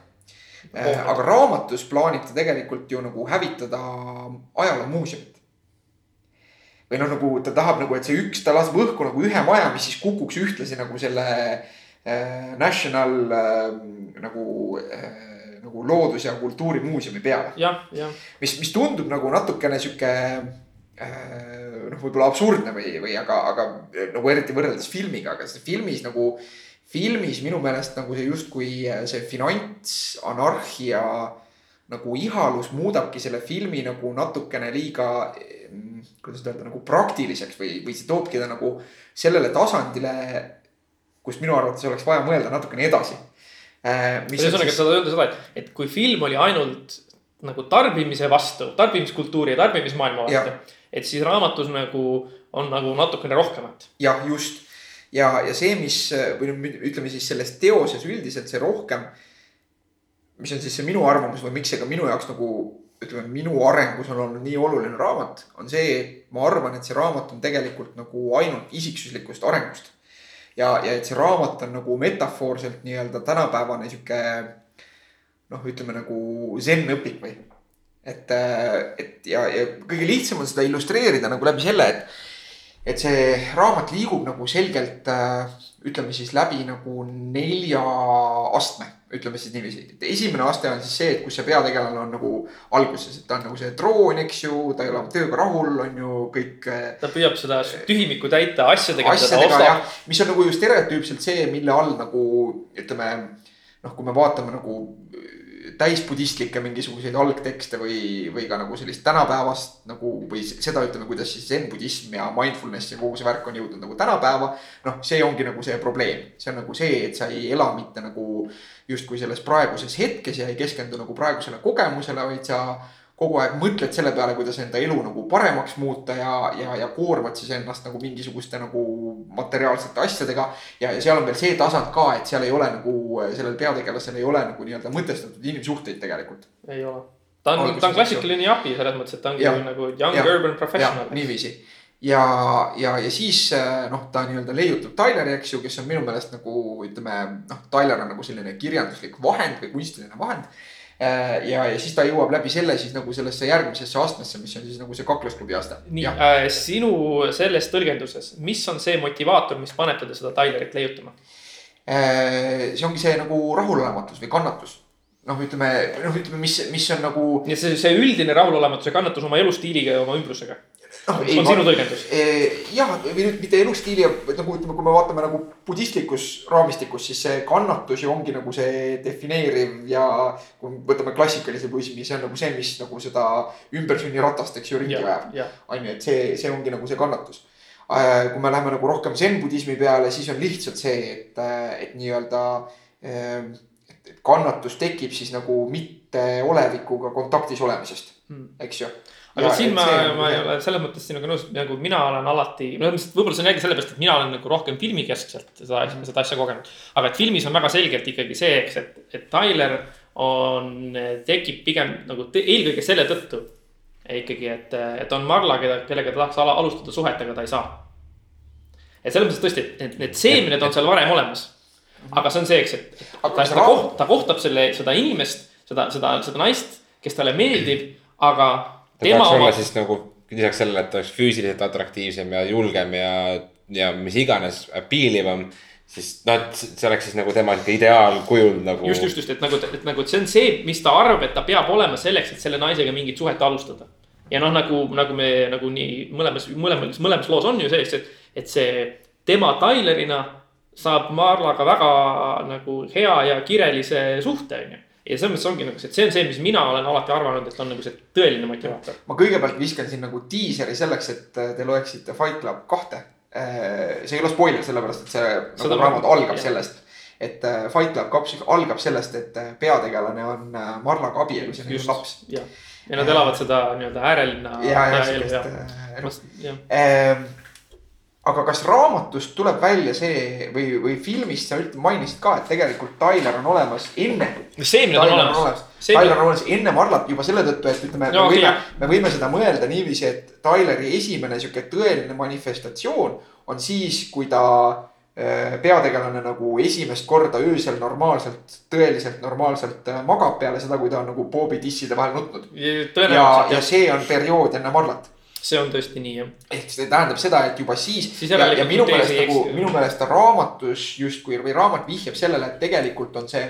Speaker 3: aga raamatus plaanib ta tegelikult ju nagu hävitada ajaloomuuseumit. või noh, nagu ta tahab nagu, et see üks, ta laseb õhku nagu ühe maja, mis siis kukuks ühtlasi nagu selle äh, National äh, nagu äh,, nagu loodus- ja kultuurimuuseumi peale. mis, mis tundub nagu natukene sihuke äh, noh, võib-olla absurdne või, või aga, aga nagu eriti võrreldes filmiga, aga see filmis nagu, filmis minu meelest nagu see justkui äh, see finantsanarhia nagu ihalus muudabki selle filmi nagu natukene liiga, kuidas öelda, nagu praktiliseks või, või see toobki ta nagu sellele tasandile, kus minu arvates oleks vaja mõelda natukene edasi.
Speaker 2: ühesõnaga, sa tahad öelda seda, et, et kui film oli ainult nagu tarbimise vastu, tarbimiskultuuri ja tarbimismaailma vastu. et siis raamatus nagu on nagu natukene rohkemat.
Speaker 3: jah, just ja, ja see, mis või noh, ütleme siis selles teoses üldiselt see rohkem. mis on siis see minu arvamus või miks see ka minu jaoks nagu ütleme, minu arengus on olnud nii oluline raamat, on see, et ma arvan, et see raamat on tegelikult nagu ainult isiksuslikust arengust. ja, ja et see raamat on nagu metafoorselt nii-öelda tänapäevane sihuke noh, ütleme nagu zen-õpik või. et, et ja, ja kõige lihtsam on seda illustreerida nagu läbi selle, et et see raamat liigub nagu selgelt äh, ütleme siis läbi nagu nelja astme, ütleme siis niiviisi. et esimene aste on siis see, et kus see peategelane on nagu alguses, et ta on nagu see troon, eks ju, ta ei ole oma tööga rahul, on ju kõik äh,
Speaker 2: ta püüab seda tühimikku täita asjadega,
Speaker 3: asjadega
Speaker 2: ostab
Speaker 3: jah, mis on nagu ju stereotüüpselt see, mille all nagu ütleme noh, kui me vaatame nagu täisbudistlikke mingisuguseid algtekste või, või ka nagu sellist tänapäevast nagu või seda ütleme, kuidas siis zen-budism ja mindfulness ja kogu see värk on jõudnud nagu tänapäeva. noh, see ongi nagu see probleem, see on nagu see, et sa ei ela mitte nagu justkui selles praeguses hetkes ja ei keskendu nagu praegusele kogemusele, vaid sa kogu aeg mõtled selle peale, kuidas enda elu nagu paremaks muuta ja, ja, ja koormad siis ennast nagu mingisuguste nagu materiaalsete asjadega. ja, ja seal on veel see tasand ka, et seal ei ole nagu sellel peategelasel ei ole nagu nii-öelda mõtestatud inimsuhteid tegelikult.
Speaker 2: ei ole. ta on, ta on klassikaline japi selles mõttes, et ta ongi
Speaker 3: Jah.
Speaker 2: nagu young
Speaker 3: Jah.
Speaker 2: urban professional,.
Speaker 3: niiviisi ja, ja, ja siis äh, noh, ta nii-öelda leiutab Tyleri, eks ju, kes on minu meelest nagu ütleme noh, Tyler on nagu selline kirjanduslik vahend või kunstiline vahend. ja, ja siis ta jõuab läbi selle siis nagu sellesse järgmisesse astmesse, mis on siis nagu see kaklusklubi aste.
Speaker 2: nii äh,, sinu selles tõlgenduses, mis on see motivaator, mis paneb teda seda Tylerit leiutama?
Speaker 3: Äh, see ongi see nagu rahulolematus või kannatus. noh, ütleme, noh, ütleme, mis, mis on nagu.
Speaker 2: nii et see, see üldine rahulolematus ja kannatus oma elustiiliga ja oma ümbrusega
Speaker 3: noh,
Speaker 2: on sinu tõlgendus?
Speaker 3: jah, või nüüd mitte elustiili, nagu ütleme, kui me vaatame nagu budistlikus raamistikus, siis see kannatus ju ongi nagu see defineeriv ja kui me võtame klassikalise budismi, see on nagu see, mis nagu seda ümbersünniratast, eks ju, ringi ajab. on ju, et see, see ongi nagu see kannatus. kui me läheme nagu rohkem zen-budismi peale, siis on lihtsalt see, et, et nii-öelda. et kannatus tekib siis nagu mitte olevikuga kontaktis olemisest, eks ju.
Speaker 2: Aga siin ma, ma ei ole selles mõttes sinuga nõus, nagu mina olen alati, no võib-olla see on jälle sellepärast, et mina olen nagu rohkem filmikeskselt seda asja, seda asja kogenud. aga et filmis on väga selgelt ikkagi see, eks, et, et Tyler on, tekib pigem nagu te, eelkõige selle tõttu ikkagi, et, et on Marla, keda, kellega ta tahaks ala, alustada suhet, aga ta ei saa. et selles mõttes tõesti, et need, need seemned on seal varem olemas. aga see on see, eks, et ta, ta, koht, ta kohtab selle, seda inimest, seda, seda, seda naist, kes talle meeldib, aga
Speaker 1: ta
Speaker 2: tema
Speaker 1: peaks
Speaker 2: oma,
Speaker 1: siis nagu lisaks sellele, et ta oleks füüsiliselt atraktiivsem ja julgem ja, ja mis iganes appeal ivam. siis noh, et see oleks siis nagu tema sihuke ideaalkujul nagu.
Speaker 2: just, just, just, et nagu, et nagu, et see on see, mis ta arvab, et ta peab olema selleks, et selle naisega mingit suhet alustada. ja noh, nagu, nagu me nagu nii mõlemas, mõlemas, mõlemas loos on ju see, et, et see tema Tylerina saab Marlaga väga nagu hea ja kirelise suhte, onju. Ja selles mõttes ongi nagu see, et see on see, mis mina olen alati arvanud, et on nagu see tõeline motivaator.
Speaker 3: ma kõigepealt viskan siin nagu diiseri selleks, et te loeksite Fight Club kahte. see ei ole spoiler, sellepärast et see
Speaker 2: Seda
Speaker 3: nagu
Speaker 2: ma-
Speaker 3: raamat algab
Speaker 2: jah.
Speaker 3: sellest. et äh, Fight Club kaks algab sellest, et äh, peategelane on äh, Marlaga abielus ja neil on laps.
Speaker 2: ja nad elavad seda nii-öelda äärelinna.
Speaker 3: ja, ja
Speaker 2: elu,
Speaker 3: sellist
Speaker 2: jah.
Speaker 3: äh, elu
Speaker 2: jah,
Speaker 3: Ehm, aga kas raamatust tuleb välja see või, või filmist sa mainisid ka, et tegelikult Tyler on olemas enne.
Speaker 2: see, mida ta on olemas. see,
Speaker 3: Tyler on olemas enne Marlat juba selle tõttu, et ütleme
Speaker 2: No,
Speaker 3: me võime
Speaker 2: jah.,
Speaker 3: me võime seda mõelda niiviisi, et Tyleri esimene sihuke tõeline manifestatsioon on siis, kui ta äh, peategelane nagu esimest korda öösel normaalselt, tõeliselt normaalselt äh, magab peale seda, kui ta on nagu Bobi tisside vahel nutnud. ja, ja see on periood enne Marlat
Speaker 2: see on tõesti nii jah.
Speaker 3: ehk see tähendab seda, et juba siis, ja, ja minu meelest nagu minu meelest raamatus justkui või raamat vihjab sellele, et tegelikult on see.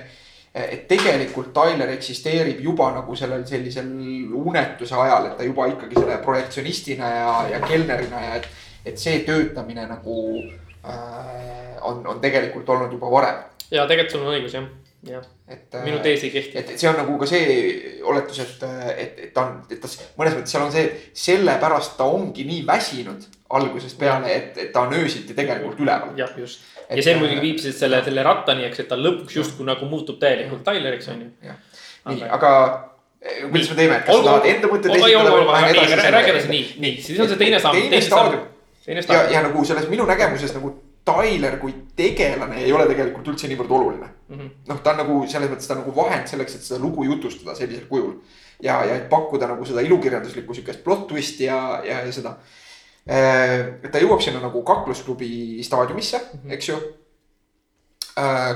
Speaker 3: et tegelikult Tyler eksisteerib juba nagu sellel sellisel unetuse ajal, et ta juba ikkagi selle projektsionistina ja, ja kelnerina ja et. et see töötamine nagu äh, on, on tegelikult olnud juba varem,
Speaker 2: ja tegelikult sul on õigus jah, jah,
Speaker 3: et äh,
Speaker 2: minu tees ei kehti.
Speaker 3: et see on nagu ka see oletus, et, et, et ta on, et ta mõnes mõttes seal on see, sellepärast ta ongi nii väsinud algusest peale, et, et ta on öösiti tegelikult üleval.
Speaker 2: jah, just. Ja see muidugi viib siis selle, selle rattani, eks, et ta lõpuks justkui nagu muutub täielikult Tyleriks on ju.
Speaker 3: nii, aga eh, kuidas me teeme, et kas sa tahad enda mõtted
Speaker 2: olgu-
Speaker 3: esitada
Speaker 2: räägi edasi, nii, nii, siis on see teine samm,
Speaker 3: teine staadium. Ja, ja nagu selles minu nägemuses nagu Tyler kui tegelane ei ole tegelikult üldse niivõrd oluline
Speaker 2: Mhm.
Speaker 3: noh, ta on nagu selles mõttes ta on nagu vahend selleks, et seda lugu jutustada sellisel kujul. ja, ja et pakkuda nagu seda ilukirjanduslikku sihukest plot twist'i ja, ja, ja seda. et ta jõuab sinna nagu kaklusklubi staadiumisse mm. -hmm. eks ju.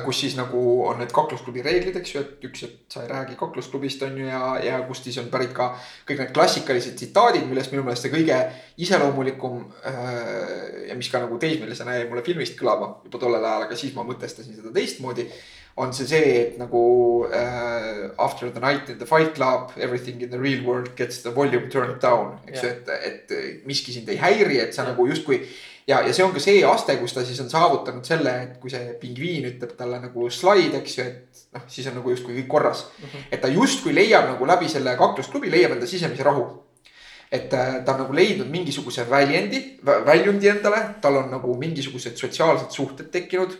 Speaker 3: Kus siis nagu on need kaklusklubi reeglid, eks ju, et üks, et sa ei räägi kaklusklubist on ju ja, ja kust siis on pärit ka kõik need klassikalised tsitaadid, millest minu meelest see kõige iseloomulikum äh, ja mis ka nagu teismelisena jäi mulle filmist kõlama juba tollel ajal, aga siis ma mõtestasin seda teistmoodi on see see, et nagu äh, after the night in the fight club, everything in the real world gets the volume turned down, eks ju, et, et miski sind ei häiri, et sa nagu justkui. ja, ja see on ka see aste, kus ta siis on saavutanud selle, et kui see pingviin ütleb talle nagu slide, eks ju, et noh, siis on nagu justkui kõik korras. et ta justkui leiab nagu läbi selle kaklusklubi leiab enda sisemise rahu et äh, ta on nagu leidnud mingisuguse väljendi, väljundi endale, tal on nagu mingisugused sotsiaalsed suhted tekkinud.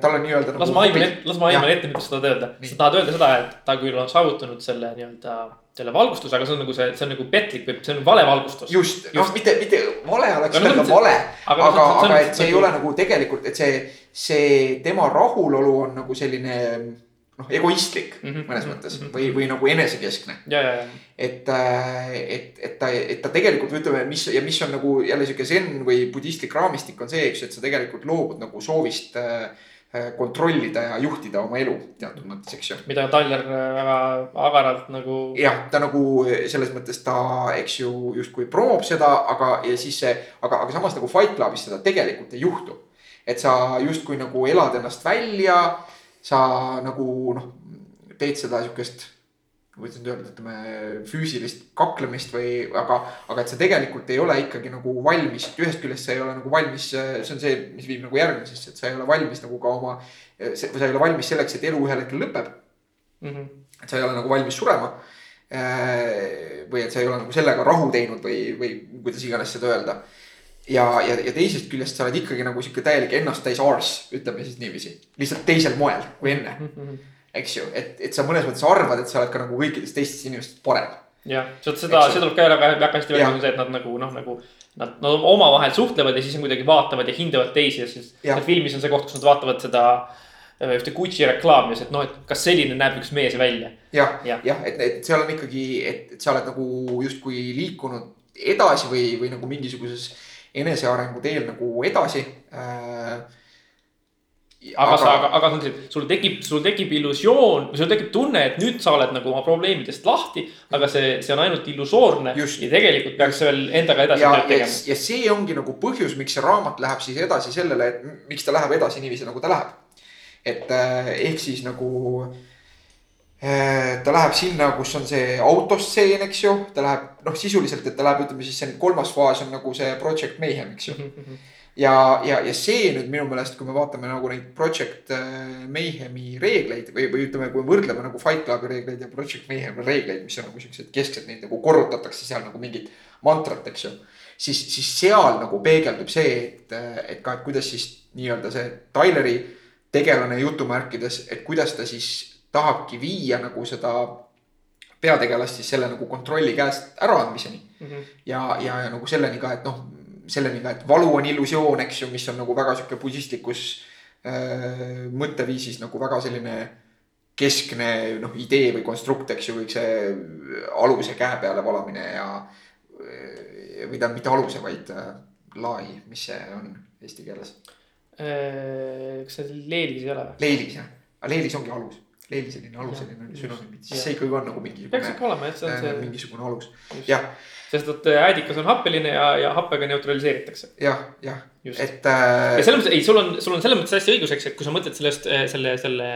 Speaker 3: tal on nii-öelda nagu.
Speaker 2: las ma aiman ette, las ma aiman ette, mida sa tahad öelda. Sa tahad öelda seda, et ta küll on saavutanud selle nii-öelda, selle valgustuse, aga see on nagu see, see on nagu petlik või see on vale valgustus.
Speaker 3: just, noh
Speaker 2: Just.,
Speaker 3: mitte, mitte vale oleks
Speaker 2: no
Speaker 3: öelda
Speaker 2: see-
Speaker 3: vale,
Speaker 2: aga
Speaker 3: aga, aga et see ei ole nagu tegelikult, et see, see tema rahulolu on nagu selline noh, egoistlik
Speaker 2: Mhm,
Speaker 3: mõnes
Speaker 2: mhm,
Speaker 3: mõttes
Speaker 2: mhm.
Speaker 3: või, või nagu enesekeskne. et, et, et ta, et ta tegelikult või ütleme, mis ja mis on nagu jälle sihuke zen või budistlik raamistik on see, eks ju, et sa tegelikult loobud nagu soovist äh, kontrollida ja juhtida oma elu teatud mõttes, eks ju
Speaker 2: mida Tyler äh, väga agaralt nagu.
Speaker 3: jah, ta nagu selles mõttes ta, eks ju, justkui promob seda, aga, ja siis see, aga, aga samas nagu Fight Clubis seda tegelikult ei juhtu. et sa justkui nagu elad ennast välja, sa nagu noh, teed seda sihukest, kuidas nüüd öelda, ütleme füüsilist kaklemist või, aga, aga et sa tegelikult ei ole ikkagi nagu valmis, ühest küljest sa ei ole nagu valmis, see on see, mis viib nagu järgmisesse, et sa ei ole valmis nagu ka oma, või sa ei ole valmis selleks, et elu ühel hetkel lõpeb
Speaker 2: Mhm.
Speaker 3: et sa ei ole nagu valmis surema. või et sa ei ole nagu sellega rahu teinud või, või kuidas iganes seda öelda. ja, ja, ja teisest küljest sa oled ikkagi nagu sihuke täielik ennast täis arss, ütleme siis niiviisi. lihtsalt teisel moel kui enne,
Speaker 2: Mhm.
Speaker 3: Eks ju, et, et sa mõnes mõttes arvad, et sa oled ka nagu kõikidest teistest inimestest parem.
Speaker 2: jah, seda, see tuleb ka väga, väga hästi välja, see, et nad nagu noh, nagu. Nad, nad omavahel suhtlevad ja siis kuidagi vaatavad ja hindavad teisi ja siis seal filmis on see koht, kus nad vaatavad seda äh, ühte Gucci reklaami ja et noh, et kas selline näeb üks mees välja.
Speaker 3: jah,
Speaker 2: Jah.
Speaker 3: jah, et, et seal on ikkagi, et, et sa oled nagu justkui liikunud edasi või, või nagu mingisuguses enesearengu teel nagu edasi äh,.
Speaker 2: Aga sa, aga, aga sul tekib, sul tekib illusioon või sul tekib tunne, et nüüd sa oled nagu oma probleemidest lahti. aga see, see on ainult illusoorne ja tegelikult peaks veel endaga edasi
Speaker 3: ja,
Speaker 2: tööd
Speaker 3: ja,
Speaker 2: tegema.
Speaker 3: ja see ongi nagu põhjus, miks see raamat läheb siis edasi sellele, et miks ta läheb edasi niiviisi, nagu ta läheb. et äh, ehk siis nagu äh, ta läheb sinna, kus on see autostseen, eks ju, ta läheb noh, sisuliselt, et ta läheb, ütleme siis see kolmas faas on nagu see Project Mayhem, eks ju. Ja, ja, ja see nüüd minu meelest, kui me vaatame nagu neid Project äh, Mayhemi reegleid või, või ütleme, kui võrdleme nagu Fight Clubi reegleid ja Project Mayhemi reegleid, mis on nagu siuksed kesksed, neid nagu korrutatakse seal nagu mingit mantrat, eks ju. siis, siis seal nagu peegeldub see, et, et ka, et kuidas siis nii-öelda see Tyleri tegelane jutumärkides, et kuidas ta siis tahabki viia nagu seda peategelast siis selle nagu kontrolli käest äraandmiseni mm. -hmm. ja, ja, ja nagu selleni ka, et noh selleni ka, et valu on illusioon, eks ju, mis on nagu väga sihuke budistlikus äh, mõtteviisis nagu väga selline keskne noh, idee või konstrukt, eks ju, kõik see aluse käe peale valamine ja. või tähendab mitte aluse, vaid äh, lai, mis see on eesti keeles?
Speaker 2: Äh, kas see leelis ei ole või?
Speaker 3: leelis jah, aga leelis ongi alus leeli selline aluseline sünonüüm, siis see ikkagi on nagu mingisugune.
Speaker 2: peaks ikka olema jah, see on see.
Speaker 3: mingisugune alus, jah
Speaker 2: sest et äh, äädikas on happeline ja, ja happega neutraliseeritakse.
Speaker 3: jah, jah,
Speaker 2: et äh.... ja selles mõttes, ei, sul on, sul on selles mõttes hästi õigus, eks, et kui sa mõtled sellest, äh, selle, selle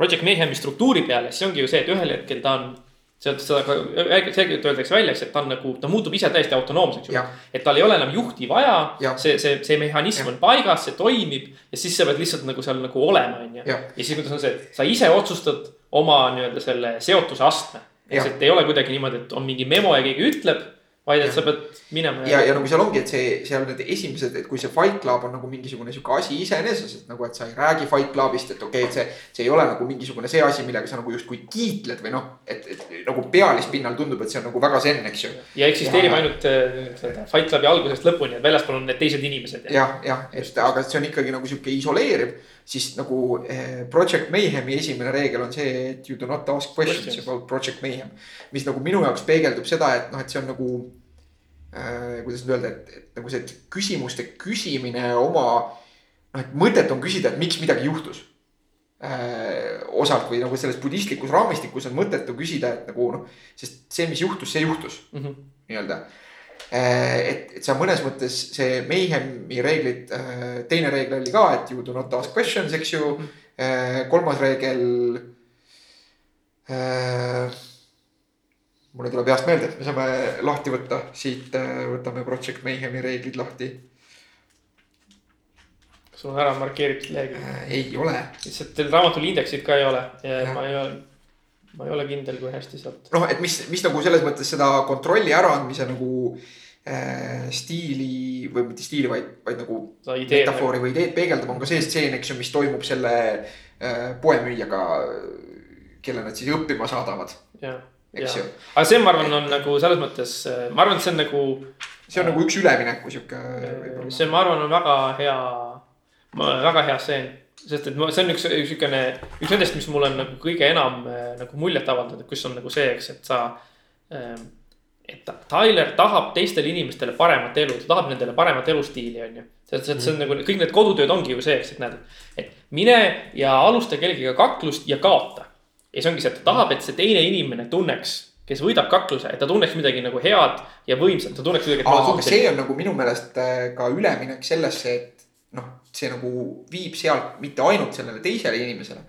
Speaker 2: Project Mayhemi struktuuri peale, siis ongi ju see, et ühel hetkel ta on sealt seda ka selgelt öeldakse välja, eks, et ta on nagu, ta muutub ise täiesti autonoomseks. et tal ei ole enam juhti vaja, see, see, see mehhanism ja. on paigas, see toimib ja siis sa pead lihtsalt nagu seal nagu olema, on ju. ja siis, kuidas on see, sa ise otsustad oma nii-öelda selle seotuse astme. eks, et ei ole kuidagi niimoodi, et on mingi memo ja keegi ütleb vaid et sa pead minema.
Speaker 3: ja, ja nagu seal ongi, et see, seal need esimesed, et kui see Fight Club on nagu mingisugune sihuke asi iseeneses, et nagu, et sa ei räägi Fight Clubist, et okei okay,, et see. see ei ole nagu mingisugune see asi, millega sa nagu justkui kiitled või noh, et, et nagu pealispinnal tundub, et see on nagu väga zen, eks ju.
Speaker 2: ja eksisteerib ja, ainult äh, Fight Clubi algusest lõpuni, et väljaspool on need teised inimesed.
Speaker 3: jah, jah, et aga see on ikkagi nagu sihuke isoleeriv siis nagu eh, Project Mayhemi esimene reegel on see, et you do not ask questions about Project Mayhem. mis nagu minu jaoks peegeldub seda, et noh, et see on nagu äh,, kuidas nüüd öelda, et, et nagu see küsimuste küsimine oma. noh, et mõtet on küsida, et miks midagi juhtus äh,. osalt või nagu selles budistlikus raamistikus on mõttetu küsida, et nagu noh, sest see, mis juhtus, see juhtus mm -hmm. nii-öelda Äh, et, et sa mõnes mõttes see Mayhemi reeglid, äh, teine reegel oli ka, et you do not ask questions, eks ju. Äh, kolmas reegel. mulle tuleb peast meelde, me saame lahti võtta siit, võtame Project Mayhemi reeglid lahti.
Speaker 2: sul on ära markeeritud lehekülg?
Speaker 3: ei ole.
Speaker 2: lihtsalt teil raamatul indeksit ka ei ole ma ei ole ma ei ole kindel, kui hästi sealt.
Speaker 3: noh, et mis, mis nagu selles mõttes seda kontrolli äraandmise nagu äh, stiili või mitte stiili, vaid, vaid nagu metafoori või ideed peegeldab, on ka see stseen, eks ju, mis toimub selle äh, poemüüjaga, kelle nad siis õppima saadavad. eks ju.
Speaker 2: aga see, ma arvan, on nagu selles mõttes, äh, ma arvan, et see on nagu.
Speaker 3: see on nagu üks ülemineku sihuke.
Speaker 2: see, ma arvan, on väga hea, väga hea stseen sest et see on üks siukene, üks nendest, mis mulle on nagu kõige enam äh, nagu muljet avaldanud, kus on nagu see, eks, et sa. Ähm, et Tyler tahab teistele inimestele paremat elu, ta tahab nendele paremat elustiili, on ju. sest, et see on nagu kõik need kodutööd ongi ju see, eks, et näed, et mine ja alusta kellegagi kaklust ja kaota. ja see ongi see, et ta tahab, et see teine inimene tunneks kes võidab kakluse, et ta tunneks midagi nagu head ja võimsat, ta tunneks kuidagi.
Speaker 3: aga see on nagu minu meelest äh, ka üleminek sellesse, et see nagu viib sealt mitte ainult sellele teisele inimesele,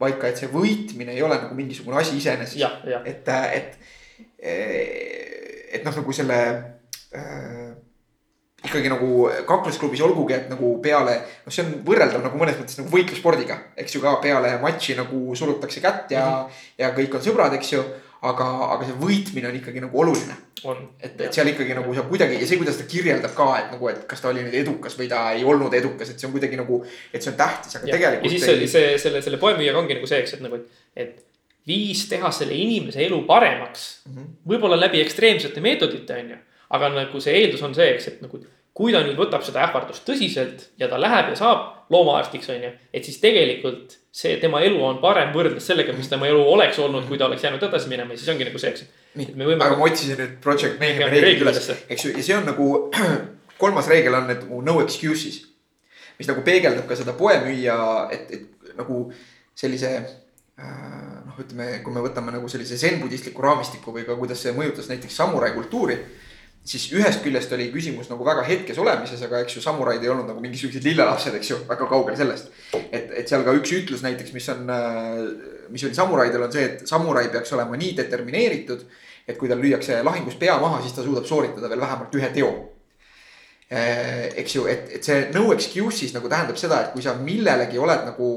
Speaker 3: vaid ka, et see võitmine ei ole nagu mingisugune asi iseenesest. et, et, et noh, nagu selle äh, ikkagi nagu kaklusklubis olgugi, et nagu peale, noh, see on võrreldav nagu mõnes mõttes nagu võitlusspordiga, eks ju ka peale matši nagu surutakse kätt ja mm, -hmm. ja kõik on sõbrad, eks ju aga, aga see võitmine on ikkagi nagu oluline. et, et seal ikkagi nagu sa kuidagi ja see, kuidas ta kirjeldab ka, et nagu, et kas ta oli nüüd edukas või ta ei olnud edukas, et see on kuidagi nagu, et see on tähtis, aga ja. tegelikult.
Speaker 2: ja siis ei... see, selle, selle poemüüjaga ongi nagu see, eks, et nagu, et, et viis teha selle inimese elu paremaks mm -hmm.. võib-olla läbi ekstreemsete meetodite, on ju. aga nagu see eeldus on see, eks, et nagu kui ta nüüd võtab seda ähvardust tõsiselt ja ta läheb ja saab loomaarstiks, on ju. et siis tegelikult see tema elu on parem võrreldes sellega, mis tema elu oleks olnud, kui ta oleks jäänud edasi minema ja siis ongi nagu see, eks.
Speaker 3: võime... aga ma otsisin nüüd Project Mayhemi reeglid üles, eks ju, ja see on nagu kolmas reegel on need nagu no excuses. mis nagu peegeldab ka seda poemüüja, et, et nagu sellise äh, noh, ütleme, kui me võtame nagu sellise zen-budistliku raamistiku või ka kuidas see mõjutas näiteks samurai kultuuri siis ühest küljest oli küsimus nagu väga hetkes olemises, aga eks ju samuraid ei olnud nagu mingisugused lillelapsed, eks ju, väga kaugel sellest. et, et seal ka üks ütlus näiteks, mis on, mis oli samuraidel, on see, et samurai peaks olema nii determineeritud. et kui tal lüüakse lahingus pea maha, siis ta suudab sooritada veel vähemalt ühe teo. eks ju, et, et see no excuse'is nagu tähendab seda, et kui sa millelegi oled nagu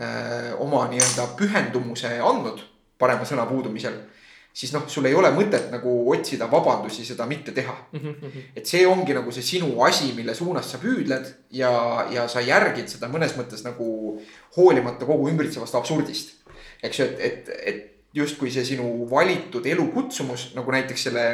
Speaker 3: äh, oma nii-öelda pühendumuse andnud parema sõna puudumisel siis noh, sul ei ole mõtet nagu otsida vabandusi seda mitte teha mm. -hmm. et see ongi nagu see sinu asi, mille suunas sa püüdled ja, ja sa järgid seda mõnes mõttes nagu hoolimata kogu ümbritsevast absurdist. eks ju, et, et, et justkui see sinu valitud elukutsumus nagu näiteks selle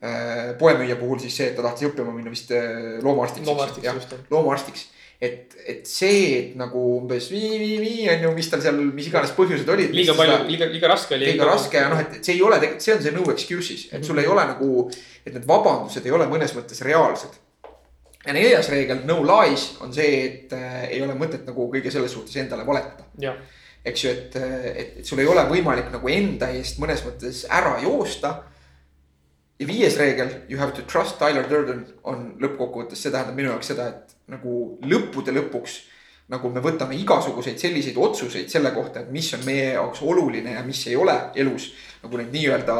Speaker 3: äh, poemüüja puhul siis see, et ta tahtis õppima minna vist äh, loomaarstiks.
Speaker 2: loomaarstiks,
Speaker 3: loomaarstiks et, et see, et nagu umbes vii-vii-vii on ju, mis tal seal, mis iganes põhjused olid.
Speaker 2: liiga palju, liiga, liiga raske oli.
Speaker 3: liiga raske ja noh, et, see ei ole tegelikult, see on see no excuses, et sul ei ole nagu, et need vabandused ei ole mõnes mõttes reaalsed. ja neljas reegel, no lies on see, et äh, ei ole mõtet nagu kõige selles suhtes endale valetada. eks ju, et, et, et sul ei ole võimalik nagu enda eest mõnes mõttes ära joosta ja viies reegel, you have to trust Tyler Durden on lõppkokkuvõttes, see tähendab minu jaoks seda, et nagu lõppude lõpuks. nagu me võtame igasuguseid selliseid otsuseid selle kohta, et mis on meie jaoks oluline ja mis ei ole elus. nagu need nii-öelda